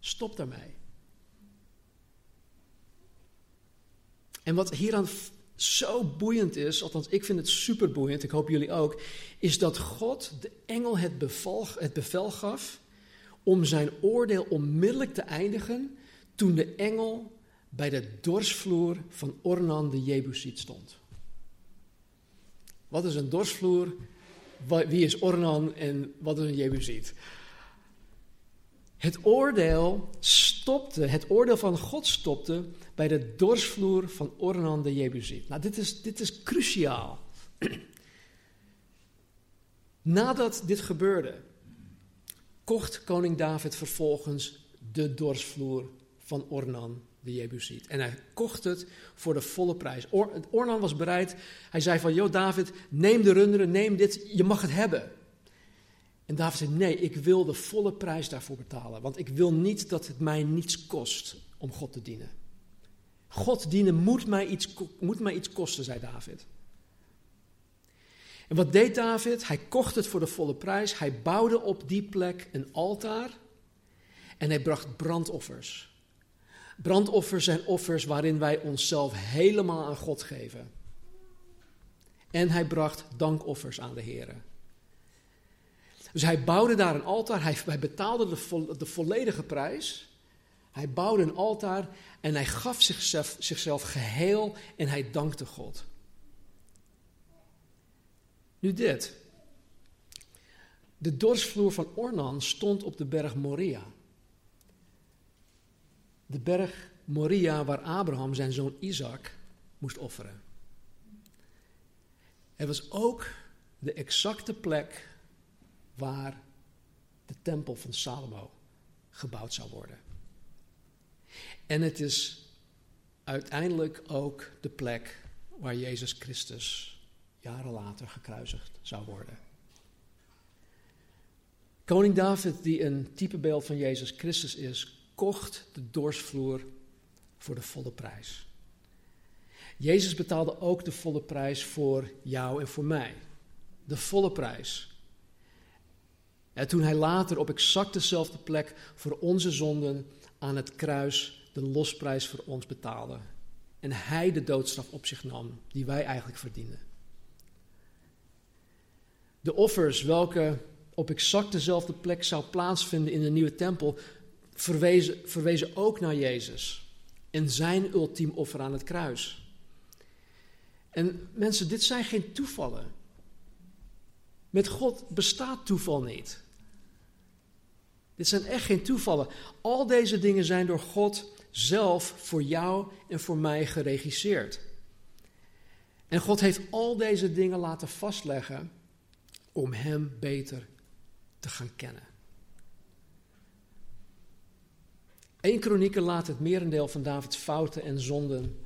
Stop daarmee. En wat hieraan zo boeiend is, althans ik vind het super boeiend, ik hoop jullie ook, is dat God de engel het bevel, het bevel gaf om zijn oordeel onmiddellijk te eindigen toen de engel bij de dorsvloer van Ornan de Jebusiet stond. Wat is een dorsvloer? Wie is Ornan en wat is een Jebusiet? Het oordeel stopte, het oordeel van God stopte bij de dorsvloer van Ornan de Jebusiet. Nou, dit is, dit is cruciaal. Nadat dit gebeurde, kocht koning David vervolgens de dorsvloer van Ornan de Jebusiet. En hij kocht het voor de volle prijs. Ornan was bereid, hij zei van, joh David, neem de runderen, neem dit, je mag het hebben. En David zei, nee, ik wil de volle prijs daarvoor betalen, want ik wil niet dat het mij niets kost om God te dienen. God dienen moet mij iets, moet mij iets kosten, zei David. En wat deed David? Hij kocht het voor de volle prijs. Hij bouwde op die plek een altaar en hij bracht brandoffers. Brandoffers zijn offers waarin wij onszelf helemaal aan God geven. En hij bracht dankoffers aan de Heer. Dus hij bouwde daar een altaar, hij, betaalde de, de volledige prijs. Hij bouwde een altaar en hij gaf zichzelf, zichzelf geheel en hij dankte God. Nu dit. De dorsvloer van Ornan stond op de berg Moria. De berg Moria waar Abraham zijn zoon Isaac moest offeren. Het was ook de exacte plek waar de tempel van Salomo gebouwd zou worden. En het is uiteindelijk ook de plek waar Jezus Christus jaren later gekruisigd zou worden. Koning David, die een typebeeld van Jezus Christus is, kocht de dorsvloer voor de volle prijs. Jezus betaalde ook de volle prijs voor jou en voor mij. De volle prijs. En toen hij later op exact dezelfde plek voor onze zonden aan het kruis de losprijs voor ons betaalde. En hij de doodstraf op zich nam die wij eigenlijk verdienen. De offers welke op exact dezelfde plek zou plaatsvinden in de nieuwe tempel, verwezen, verwezen ook naar Jezus en zijn ultiem offer aan het kruis. En mensen, dit zijn geen toevallen. Met God bestaat toeval niet. Dit zijn echt geen toevallen. Al deze dingen zijn door God zelf voor jou en voor mij geregisseerd. En God heeft al deze dingen laten vastleggen om Hem beter te gaan kennen. Eén kronieken laat het merendeel van Davids fouten en zonden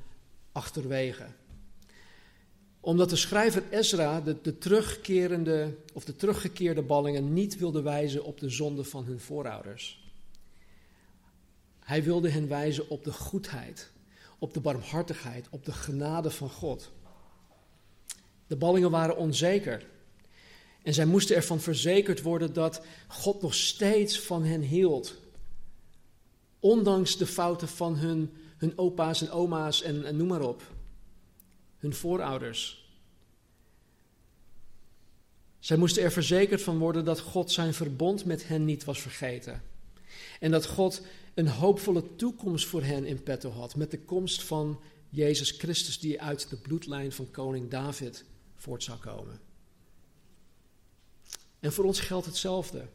achterwege. Omdat de schrijver Ezra de, de, terugkerende, of de teruggekeerde ballingen niet wilde wijzen op de zonde van hun voorouders. Hij wilde hen wijzen op de goedheid, op de barmhartigheid, op de genade van God. De ballingen waren onzeker. En zij moesten ervan verzekerd worden dat God nog steeds van hen hield. Ondanks de fouten van hun, hun opa's en oma's en, en noem maar op. Hun voorouders. Zij moesten er verzekerd van worden dat God zijn verbond met hen niet was vergeten. En dat God een hoopvolle toekomst voor hen in petto had. Met de komst van Jezus Christus, die uit de bloedlijn van koning David voort zou komen. En voor ons geldt hetzelfde.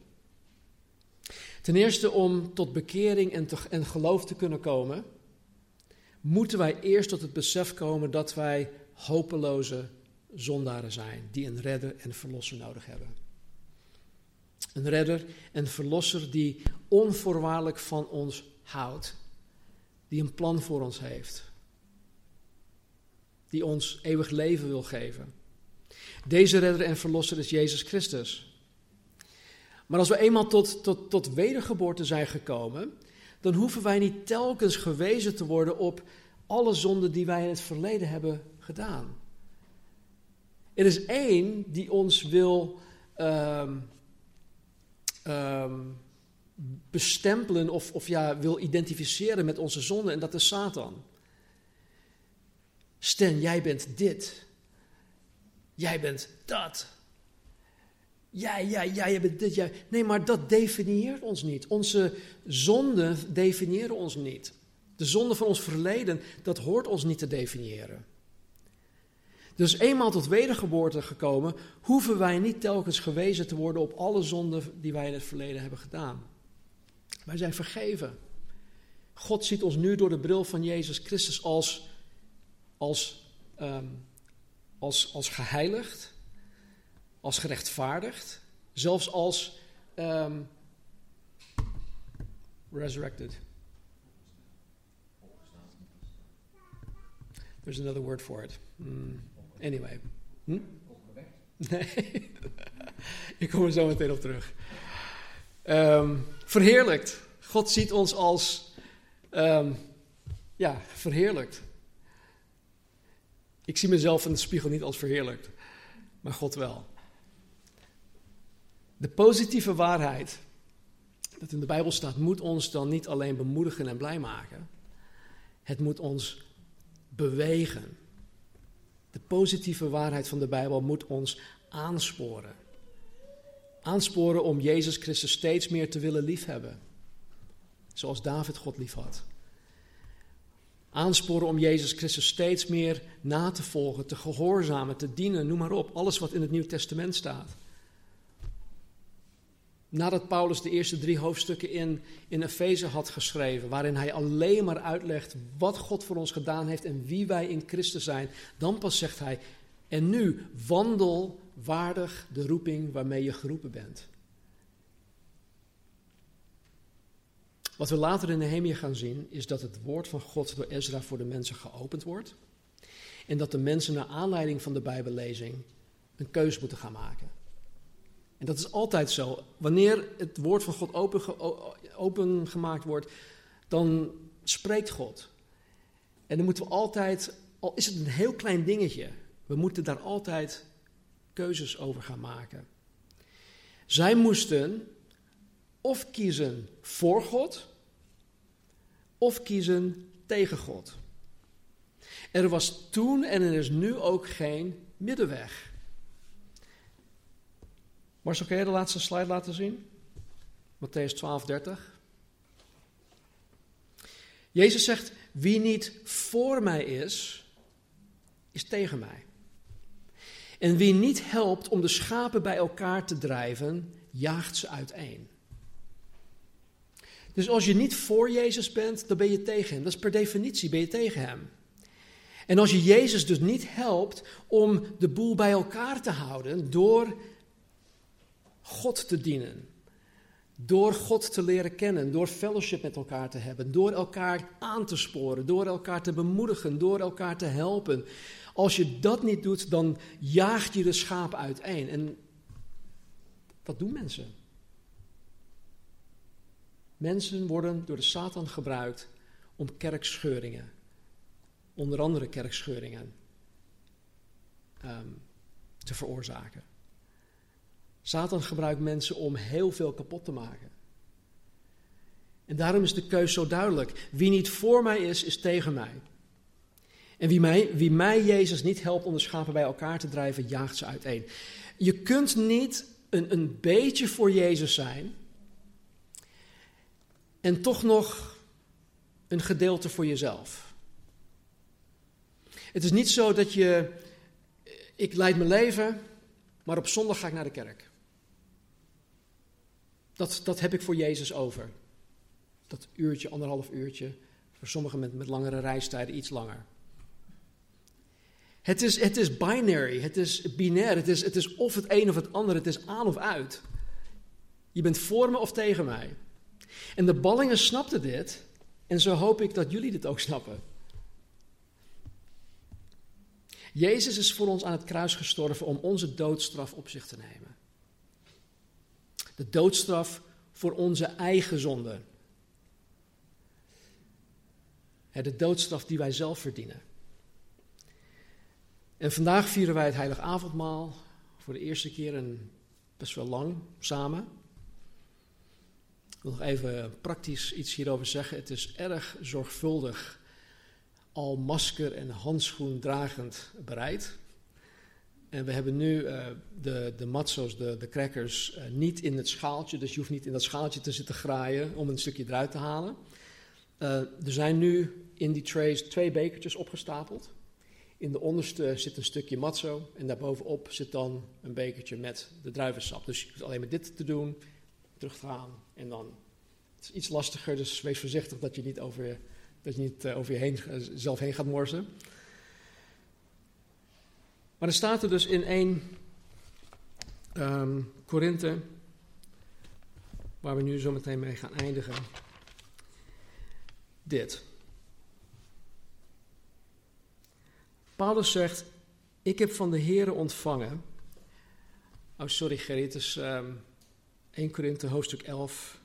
Ten eerste om tot bekering en, en geloof te kunnen komen, moeten wij eerst tot het besef komen dat wij hopeloze zondaren zijn die een redder en verlosser nodig hebben. Een redder en verlosser die onvoorwaardelijk van ons houdt, die een plan voor ons heeft, die ons eeuwig leven wil geven. Deze redder en verlosser is Jezus Christus. Maar als we eenmaal tot, tot, tot wedergeboorte zijn gekomen, dan hoeven wij niet telkens gewezen te worden op alle zonden die wij in het verleden hebben gedaan. Er is één die ons wil um, um, bestempelen of, of ja, wil identificeren met onze zonden en dat is Satan. Sten, jij bent dit. Jij bent dat. Ja, ja, ja, je bent dit, ja. Nee, maar dat definieert ons niet. Onze zonden definiëren ons niet. De zonde van ons verleden, dat hoort ons niet te definiëren. Dus eenmaal tot wedergeboorte gekomen, hoeven wij niet telkens gewezen te worden op alle zonden die wij in het verleden hebben gedaan. Wij zijn vergeven. God ziet ons nu door de bril van Jezus Christus als, als, um, als, als geheiligd, als gerechtvaardigd, zelfs als um, resurrected. There's another word for it. Mm, anyway. Hm? Nee, ik kom er zo meteen op terug. Um, verheerlijkt. God ziet ons als, um, ja, verheerlijkt. Ik zie mezelf in de spiegel niet als verheerlijkt, maar God wel. De positieve waarheid dat in de Bijbel staat, moet ons dan niet alleen bemoedigen en blij maken. Het moet ons bewegen. De positieve waarheid van de Bijbel moet ons aansporen. Aansporen om Jezus Christus steeds meer te willen liefhebben. Zoals David God liefhad. Aansporen om Jezus Christus steeds meer na te volgen, te gehoorzamen, te dienen, noem maar op. Alles wat in het Nieuw Testament staat. Nadat Paulus de eerste drie hoofdstukken in, in Efeze had geschreven, waarin hij alleen maar uitlegt wat God voor ons gedaan heeft en wie wij in Christus zijn, dan pas zegt hij, en nu wandel waardig de roeping waarmee je geroepen bent. Wat we later in Nehemia gaan zien, is dat het woord van God door Ezra voor de mensen geopend wordt. En dat de mensen naar aanleiding van de Bijbellezing een keus moeten gaan maken. En dat is altijd zo. Wanneer het woord van God open, open gemaakt wordt, dan spreekt God. En dan moeten we altijd, al is het een heel klein dingetje, we moeten daar altijd keuzes over gaan maken. Zij moesten of kiezen voor God, of kiezen tegen God. Er was toen en er is nu ook geen middenweg. Marcel, kan jij de laatste slide laten zien? Matthäus 12, 30. Jezus zegt, wie niet voor mij is, is tegen mij. En wie niet helpt om de schapen bij elkaar te drijven, jaagt ze uiteen. Dus als je niet voor Jezus bent, dan ben je tegen hem. Dat is per definitie, ben je tegen hem. En als je Jezus dus niet helpt om de boel bij elkaar te houden door God te dienen. Door God te leren kennen, door fellowship met elkaar te hebben, door elkaar aan te sporen, door elkaar te bemoedigen, door elkaar te helpen. Als je dat niet doet, dan jaagt je de schaap uiteen. En wat doen mensen? Mensen worden door de Satan gebruikt om kerkscheuringen, onder andere kerkscheuringen, um, te veroorzaken. Satan gebruikt mensen om heel veel kapot te maken. En daarom is de keus zo duidelijk. Wie niet voor mij is, is tegen mij. En wie mij, wie mij Jezus niet helpt om de schapen bij elkaar te drijven, jaagt ze uiteen. Je kunt niet een, een beetje voor Jezus zijn en toch nog een gedeelte voor jezelf. Het is niet zo dat je, ik leid mijn leven, maar op zondag ga ik naar de kerk. Dat, dat heb ik voor Jezus over. Dat uurtje, anderhalf uurtje. Voor sommigen met, met langere reistijden iets langer. Het is, het is binary, het is binair, het is, het is of het een of het ander, het is aan of uit. Je bent voor me of tegen mij. En de ballingen snapten dit en zo hoop ik dat jullie dit ook snappen. Jezus is voor ons aan het kruis gestorven om onze doodstraf op zich te nemen. De doodstraf voor onze eigen zonde. De doodstraf die wij zelf verdienen. En vandaag vieren wij het Heilige Avondmaal voor de eerste keer en best wel lang samen. Ik wil nog even praktisch iets hierover zeggen. Het is erg zorgvuldig al masker en handschoen dragend bereid. En we hebben nu uh, de, de matzo's, de, de crackers, uh, niet in het schaaltje. Dus je hoeft niet in dat schaaltje te zitten graaien om een stukje eruit te halen. Uh, er zijn nu in die trays twee bekertjes opgestapeld. In de onderste zit een stukje matzo en daarbovenop zit dan een bekertje met de druivensap. Dus je hoeft alleen maar dit te doen, terug te gaan en dan. Het is iets lastiger, dus wees voorzichtig dat je niet over, dat je niet, over je heen, zelf heen gaat morsen. Maar er staat er dus in 1 um, Korinthe, waar we nu zo meteen mee gaan eindigen, dit. Paulus zegt, ik heb van de Here ontvangen. Oh, sorry Gerrit, het is um, 1 Korinthe hoofdstuk 11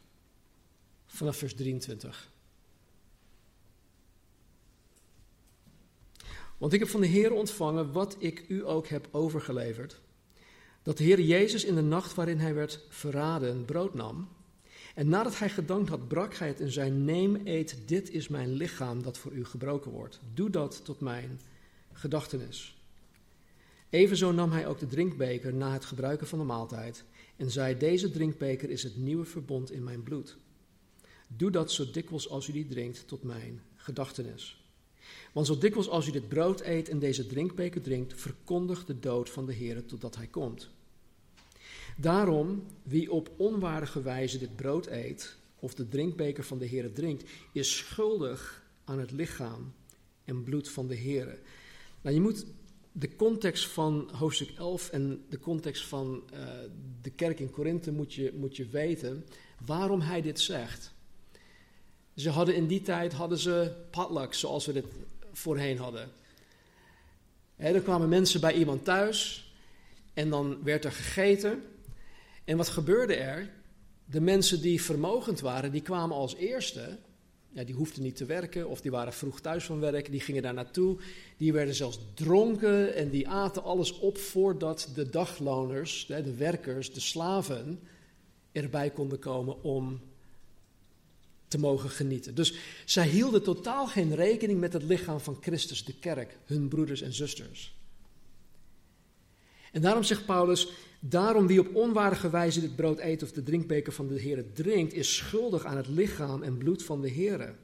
vanaf vers 23. Want ik heb van de Heer ontvangen wat ik u ook heb overgeleverd. Dat de Heer Jezus in de nacht waarin hij werd verraden brood nam. En nadat hij gedankt had, brak hij het en zei: Neem, eet, dit is mijn lichaam dat voor u gebroken wordt. Doe dat tot mijn gedachtenis. Evenzo nam hij ook de drinkbeker na het gebruiken van de maaltijd en zei: Deze drinkbeker is het nieuwe verbond in mijn bloed. Doe dat zo dikwijls als u die drinkt tot mijn gedachtenis. Want zo dikwijls als u dit brood eet en deze drinkbeker drinkt, verkondigt de dood van de Heer totdat hij komt. Daarom, wie op onwaardige wijze dit brood eet of de drinkbeker van de Heer drinkt, is schuldig aan het lichaam en bloed van de Heer. Nou, je moet de context van hoofdstuk 11 en de context van uh, de kerk in Korinthe moet je, moet je weten waarom hij dit zegt. Ze hadden in die tijd hadden ze potlucks, zoals we dit voorheen hadden. er kwamen mensen bij iemand thuis en dan werd er gegeten. En wat gebeurde er? De mensen die vermogend waren, die kwamen als eerste. Ja, die hoefden niet te werken of die waren vroeg thuis van werk. Die gingen daar naartoe. Die werden zelfs dronken en die aten alles op voordat de dagloners, de werkers, de slaven erbij konden komen om te mogen genieten. Dus zij hielden totaal geen rekening met het lichaam van Christus, de kerk, hun broeders en zusters. En daarom zegt Paulus, daarom wie op onwaardige wijze dit brood eet of de drinkbeker van de Heer drinkt, is schuldig aan het lichaam en bloed van de Heer.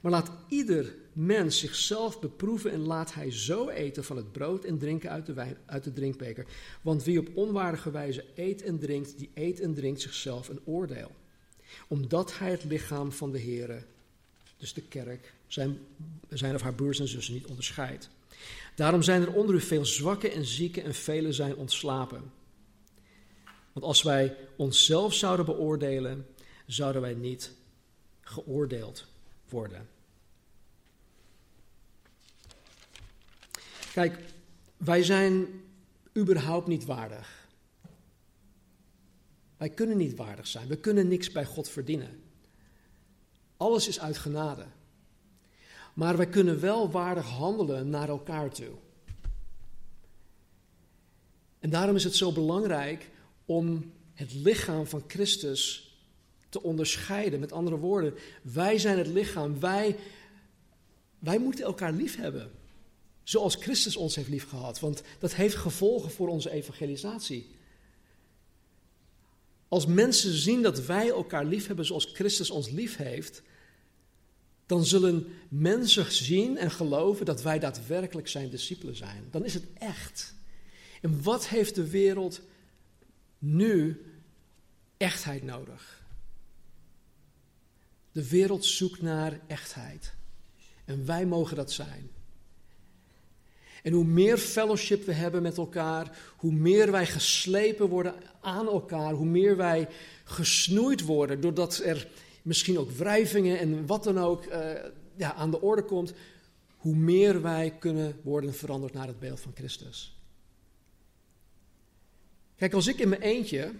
Maar laat ieder mens zichzelf beproeven en laat hij zo eten van het brood en drinken uit de, wijn, uit de drinkbeker. Want wie op onwaardige wijze eet en drinkt, die eet en drinkt zichzelf een oordeel omdat hij het lichaam van de Heer, dus de kerk, zijn, zijn of haar broers en zussen niet onderscheidt. Daarom zijn er onder u veel zwakken en zieken en velen zijn ontslapen. Want als wij onszelf zouden beoordelen, zouden wij niet geoordeeld worden. Kijk, wij zijn überhaupt niet waardig. Wij kunnen niet waardig zijn. We kunnen niks bij God verdienen. Alles is uit genade. Maar wij kunnen wel waardig handelen naar elkaar toe. En daarom is het zo belangrijk om het lichaam van Christus te onderscheiden. Met andere woorden, wij zijn het lichaam. Wij, wij moeten elkaar lief hebben. Zoals Christus ons heeft liefgehad. Want dat heeft gevolgen voor onze evangelisatie. Als mensen zien dat wij elkaar lief hebben zoals Christus ons lief heeft, dan zullen mensen zien en geloven dat wij daadwerkelijk zijn discipelen zijn. Dan is het echt. En wat heeft de wereld nu echtheid nodig? De wereld zoekt naar echtheid. En wij mogen dat zijn. En hoe meer fellowship we hebben met elkaar, hoe meer wij geslepen worden aan elkaar, hoe meer wij gesnoeid worden doordat er misschien ook wrijvingen en wat dan ook uh, ja, aan de orde komt, hoe meer wij kunnen worden veranderd naar het beeld van Christus. Kijk, als ik in mijn eentje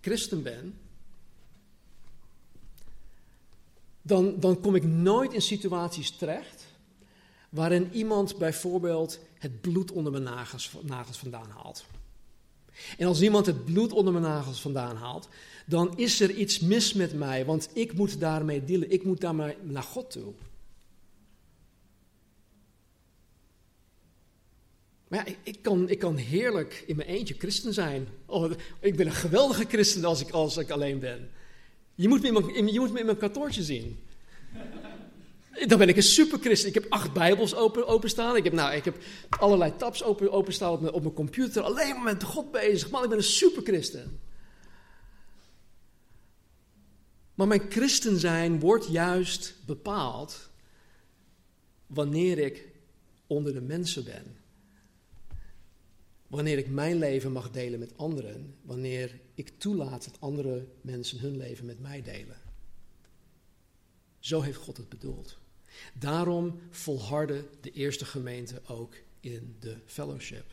christen ben, dan, dan kom ik nooit in situaties terecht waarin iemand bijvoorbeeld het bloed onder mijn nagels, nagels vandaan haalt. En als iemand het bloed onder mijn nagels vandaan haalt, dan is er iets mis met mij, want ik moet daarmee dealen. Ik moet daarmee naar God toe. Maar ja, ik, kan, ik kan heerlijk in mijn eentje christen zijn. Oh, ik ben een geweldige christen als ik, als ik alleen ben. Je moet me in mijn, je moet me in mijn kantoortje zien. Dan ben ik een superchristen. Ik heb acht bijbels open, openstaan. Ik heb, nou, ik heb allerlei tabs open, openstaan op mijn, op mijn computer. Alleen maar met God bezig. Man, ik ben een superchristen. Maar mijn christen zijn wordt juist bepaald wanneer ik onder de mensen ben. Wanneer ik mijn leven mag delen met anderen. Wanneer ik toelaat dat andere mensen hun leven met mij delen. Zo heeft God het bedoeld. Daarom volhardde de eerste gemeente ook in de fellowship.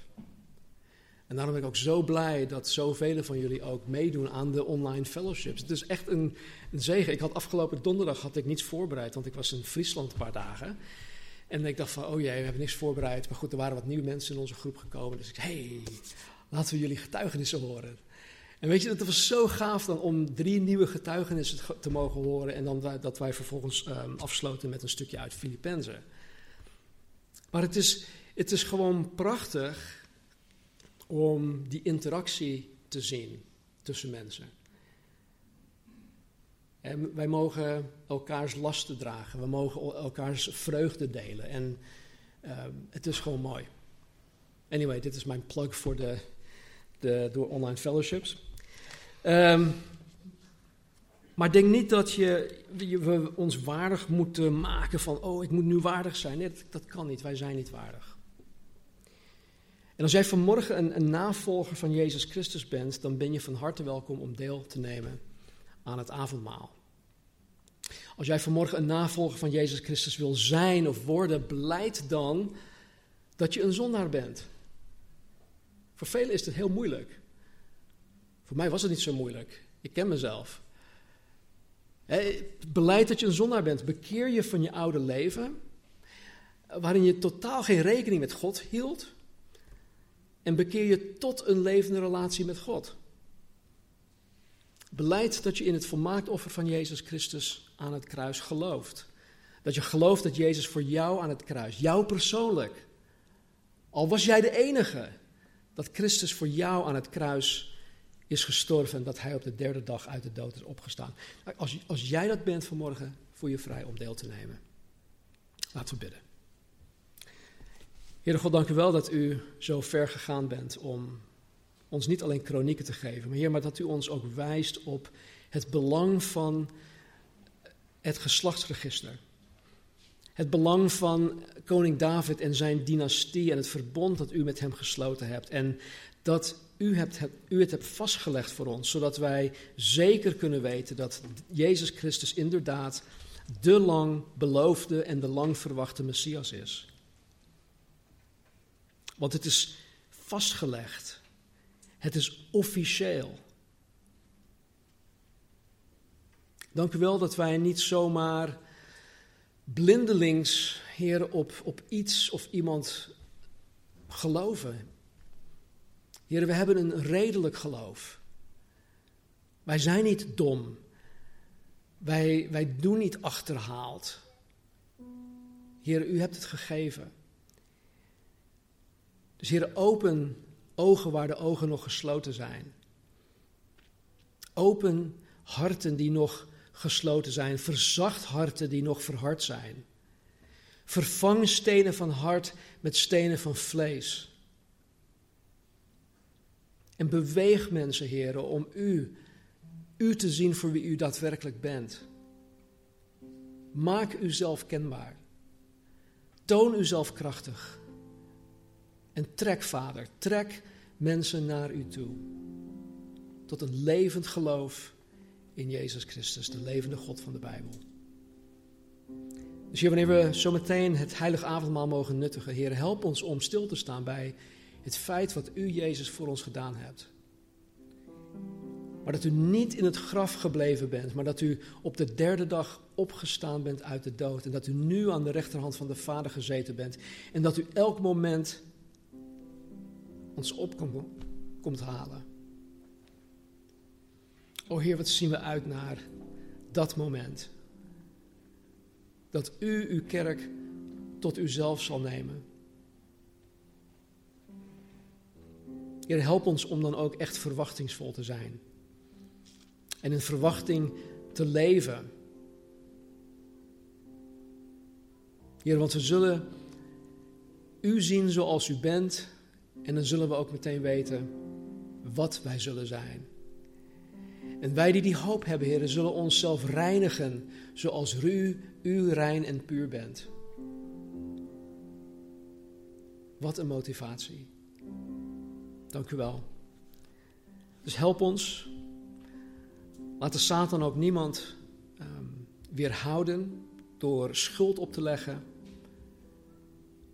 En daarom ben ik ook zo blij dat zoveel van jullie ook meedoen aan de online fellowships. Het is echt een, een zegen. Ik had afgelopen donderdag had ik niets voorbereid, want ik was in Friesland een paar dagen. En ik dacht van, oh jee, we hebben niks voorbereid. Maar goed, er waren wat nieuwe mensen in onze groep gekomen. Dus ik zei, hey, laten we jullie getuigenissen horen. En weet je, het was zo gaaf dan om drie nieuwe getuigenissen te mogen horen. En dan dat wij vervolgens um, afsloten met een stukje uit Filippenzen. Maar het is, het is gewoon prachtig om die interactie te zien tussen mensen. En wij mogen elkaars lasten dragen. We mogen elkaars vreugde delen. En um, het is gewoon mooi. Anyway, dit is mijn plug voor de, de door online fellowships. Um, maar denk niet dat je, we ons waardig moeten maken van, oh, ik moet nu waardig zijn. Nee, dat, dat kan niet. Wij zijn niet waardig. En als jij vanmorgen een, een, navolger van Jezus Christus bent, dan ben je van harte welkom om deel te nemen aan het avondmaal. Als jij vanmorgen een navolger van Jezus Christus wil zijn of worden, beleid dan dat je een zondaar bent. Voor velen is het heel moeilijk. Voor mij was het niet zo moeilijk. Ik ken mezelf. Beleid dat je een zondaar bent. Bekeer je van je oude leven, waarin je totaal geen rekening met God hield. En bekeer je tot een levende relatie met God. Beleid dat je in het volmaakt offer van Jezus Christus aan het kruis gelooft. Dat je gelooft dat Jezus voor jou aan het kruis, jou persoonlijk, al was jij de enige, dat Christus voor jou aan het kruis is gestorven en dat hij op de derde dag uit de dood is opgestaan. Als, als jij dat bent vanmorgen, voel je vrij om deel te nemen. Laten we bidden. Heere God, dank u wel dat u zo ver gegaan bent om ons niet alleen kronieken te geven, maar Heer, maar dat u ons ook wijst op het belang van het geslachtsregister. Het belang van koning David en zijn dynastie en het verbond dat u met hem gesloten hebt. En dat u, hebt, u het hebt vastgelegd voor ons, zodat wij zeker kunnen weten dat Jezus Christus inderdaad de lang beloofde en de lang verwachte Messias is. Want het is vastgelegd. Het is officieel. Dank u wel dat wij niet zomaar blindelings, Heer, op, op iets of iemand geloven. Heer, we hebben een redelijk geloof. Wij zijn niet dom. Wij, wij doen niet achterhaald. Heer, u hebt het gegeven. Dus Heer, open ogen waar de ogen nog gesloten zijn. Open harten die nog gesloten zijn. Verzacht harten die nog verhard zijn. Vervang stenen van hart met stenen van vlees. En beweeg mensen, heren, om u, u te zien voor wie u daadwerkelijk bent. Maak uzelf kenbaar. Toon uzelf krachtig. En trek, Vader, trek mensen naar u toe. Tot een levend geloof in Jezus Christus, de levende God van de Bijbel. Dus hier, wanneer we zometeen het heilige avondmaal mogen nuttigen, Heer, help ons om stil te staan bij het feit wat u, Jezus, voor ons gedaan hebt. Maar dat u niet in het graf gebleven bent, maar dat u op de derde dag opgestaan bent uit de dood. En dat u nu aan de rechterhand van de Vader gezeten bent. En dat u elk moment ons op komt halen. O Heer, wat zien we uit naar dat moment. Dat u uw kerk tot uzelf zal nemen. Heer, help ons om dan ook echt verwachtingsvol te zijn. En in verwachting te leven. Heer, want we zullen u zien zoals u bent. En dan zullen we ook meteen weten wat wij zullen zijn. En wij die die hoop hebben, Heer, zullen onszelf reinigen zoals u, u rein en puur bent. Wat een motivatie. Dank u wel. Dus help ons. Laat de Satan ook niemand um, weerhouden door schuld op te leggen.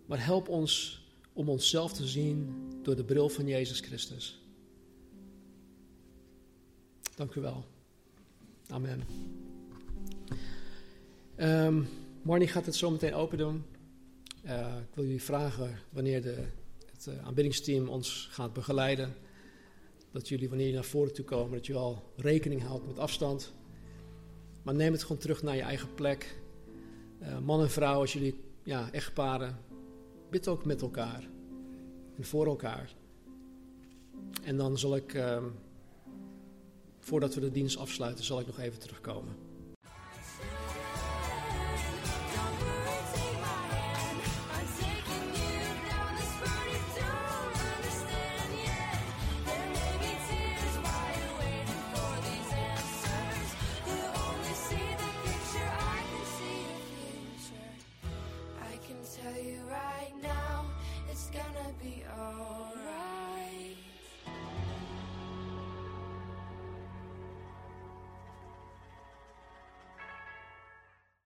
Maar help ons om onszelf te zien door de bril van Jezus Christus. Dank u wel. Amen. Um, Marnie gaat het zo meteen open doen. Uh, ik wil jullie vragen wanneer de, het uh, aanbiddingsteam ons gaat begeleiden. Dat jullie, wanneer je naar voren toe komen, dat je al rekening houdt met afstand. Maar neem het gewoon terug naar je eigen plek. Uh, man en vrouw, als jullie ja, echtparen, bid ook met elkaar. En voor elkaar. En dan zal ik, ehm, voordat we de dienst afsluiten, zal ik nog even terugkomen.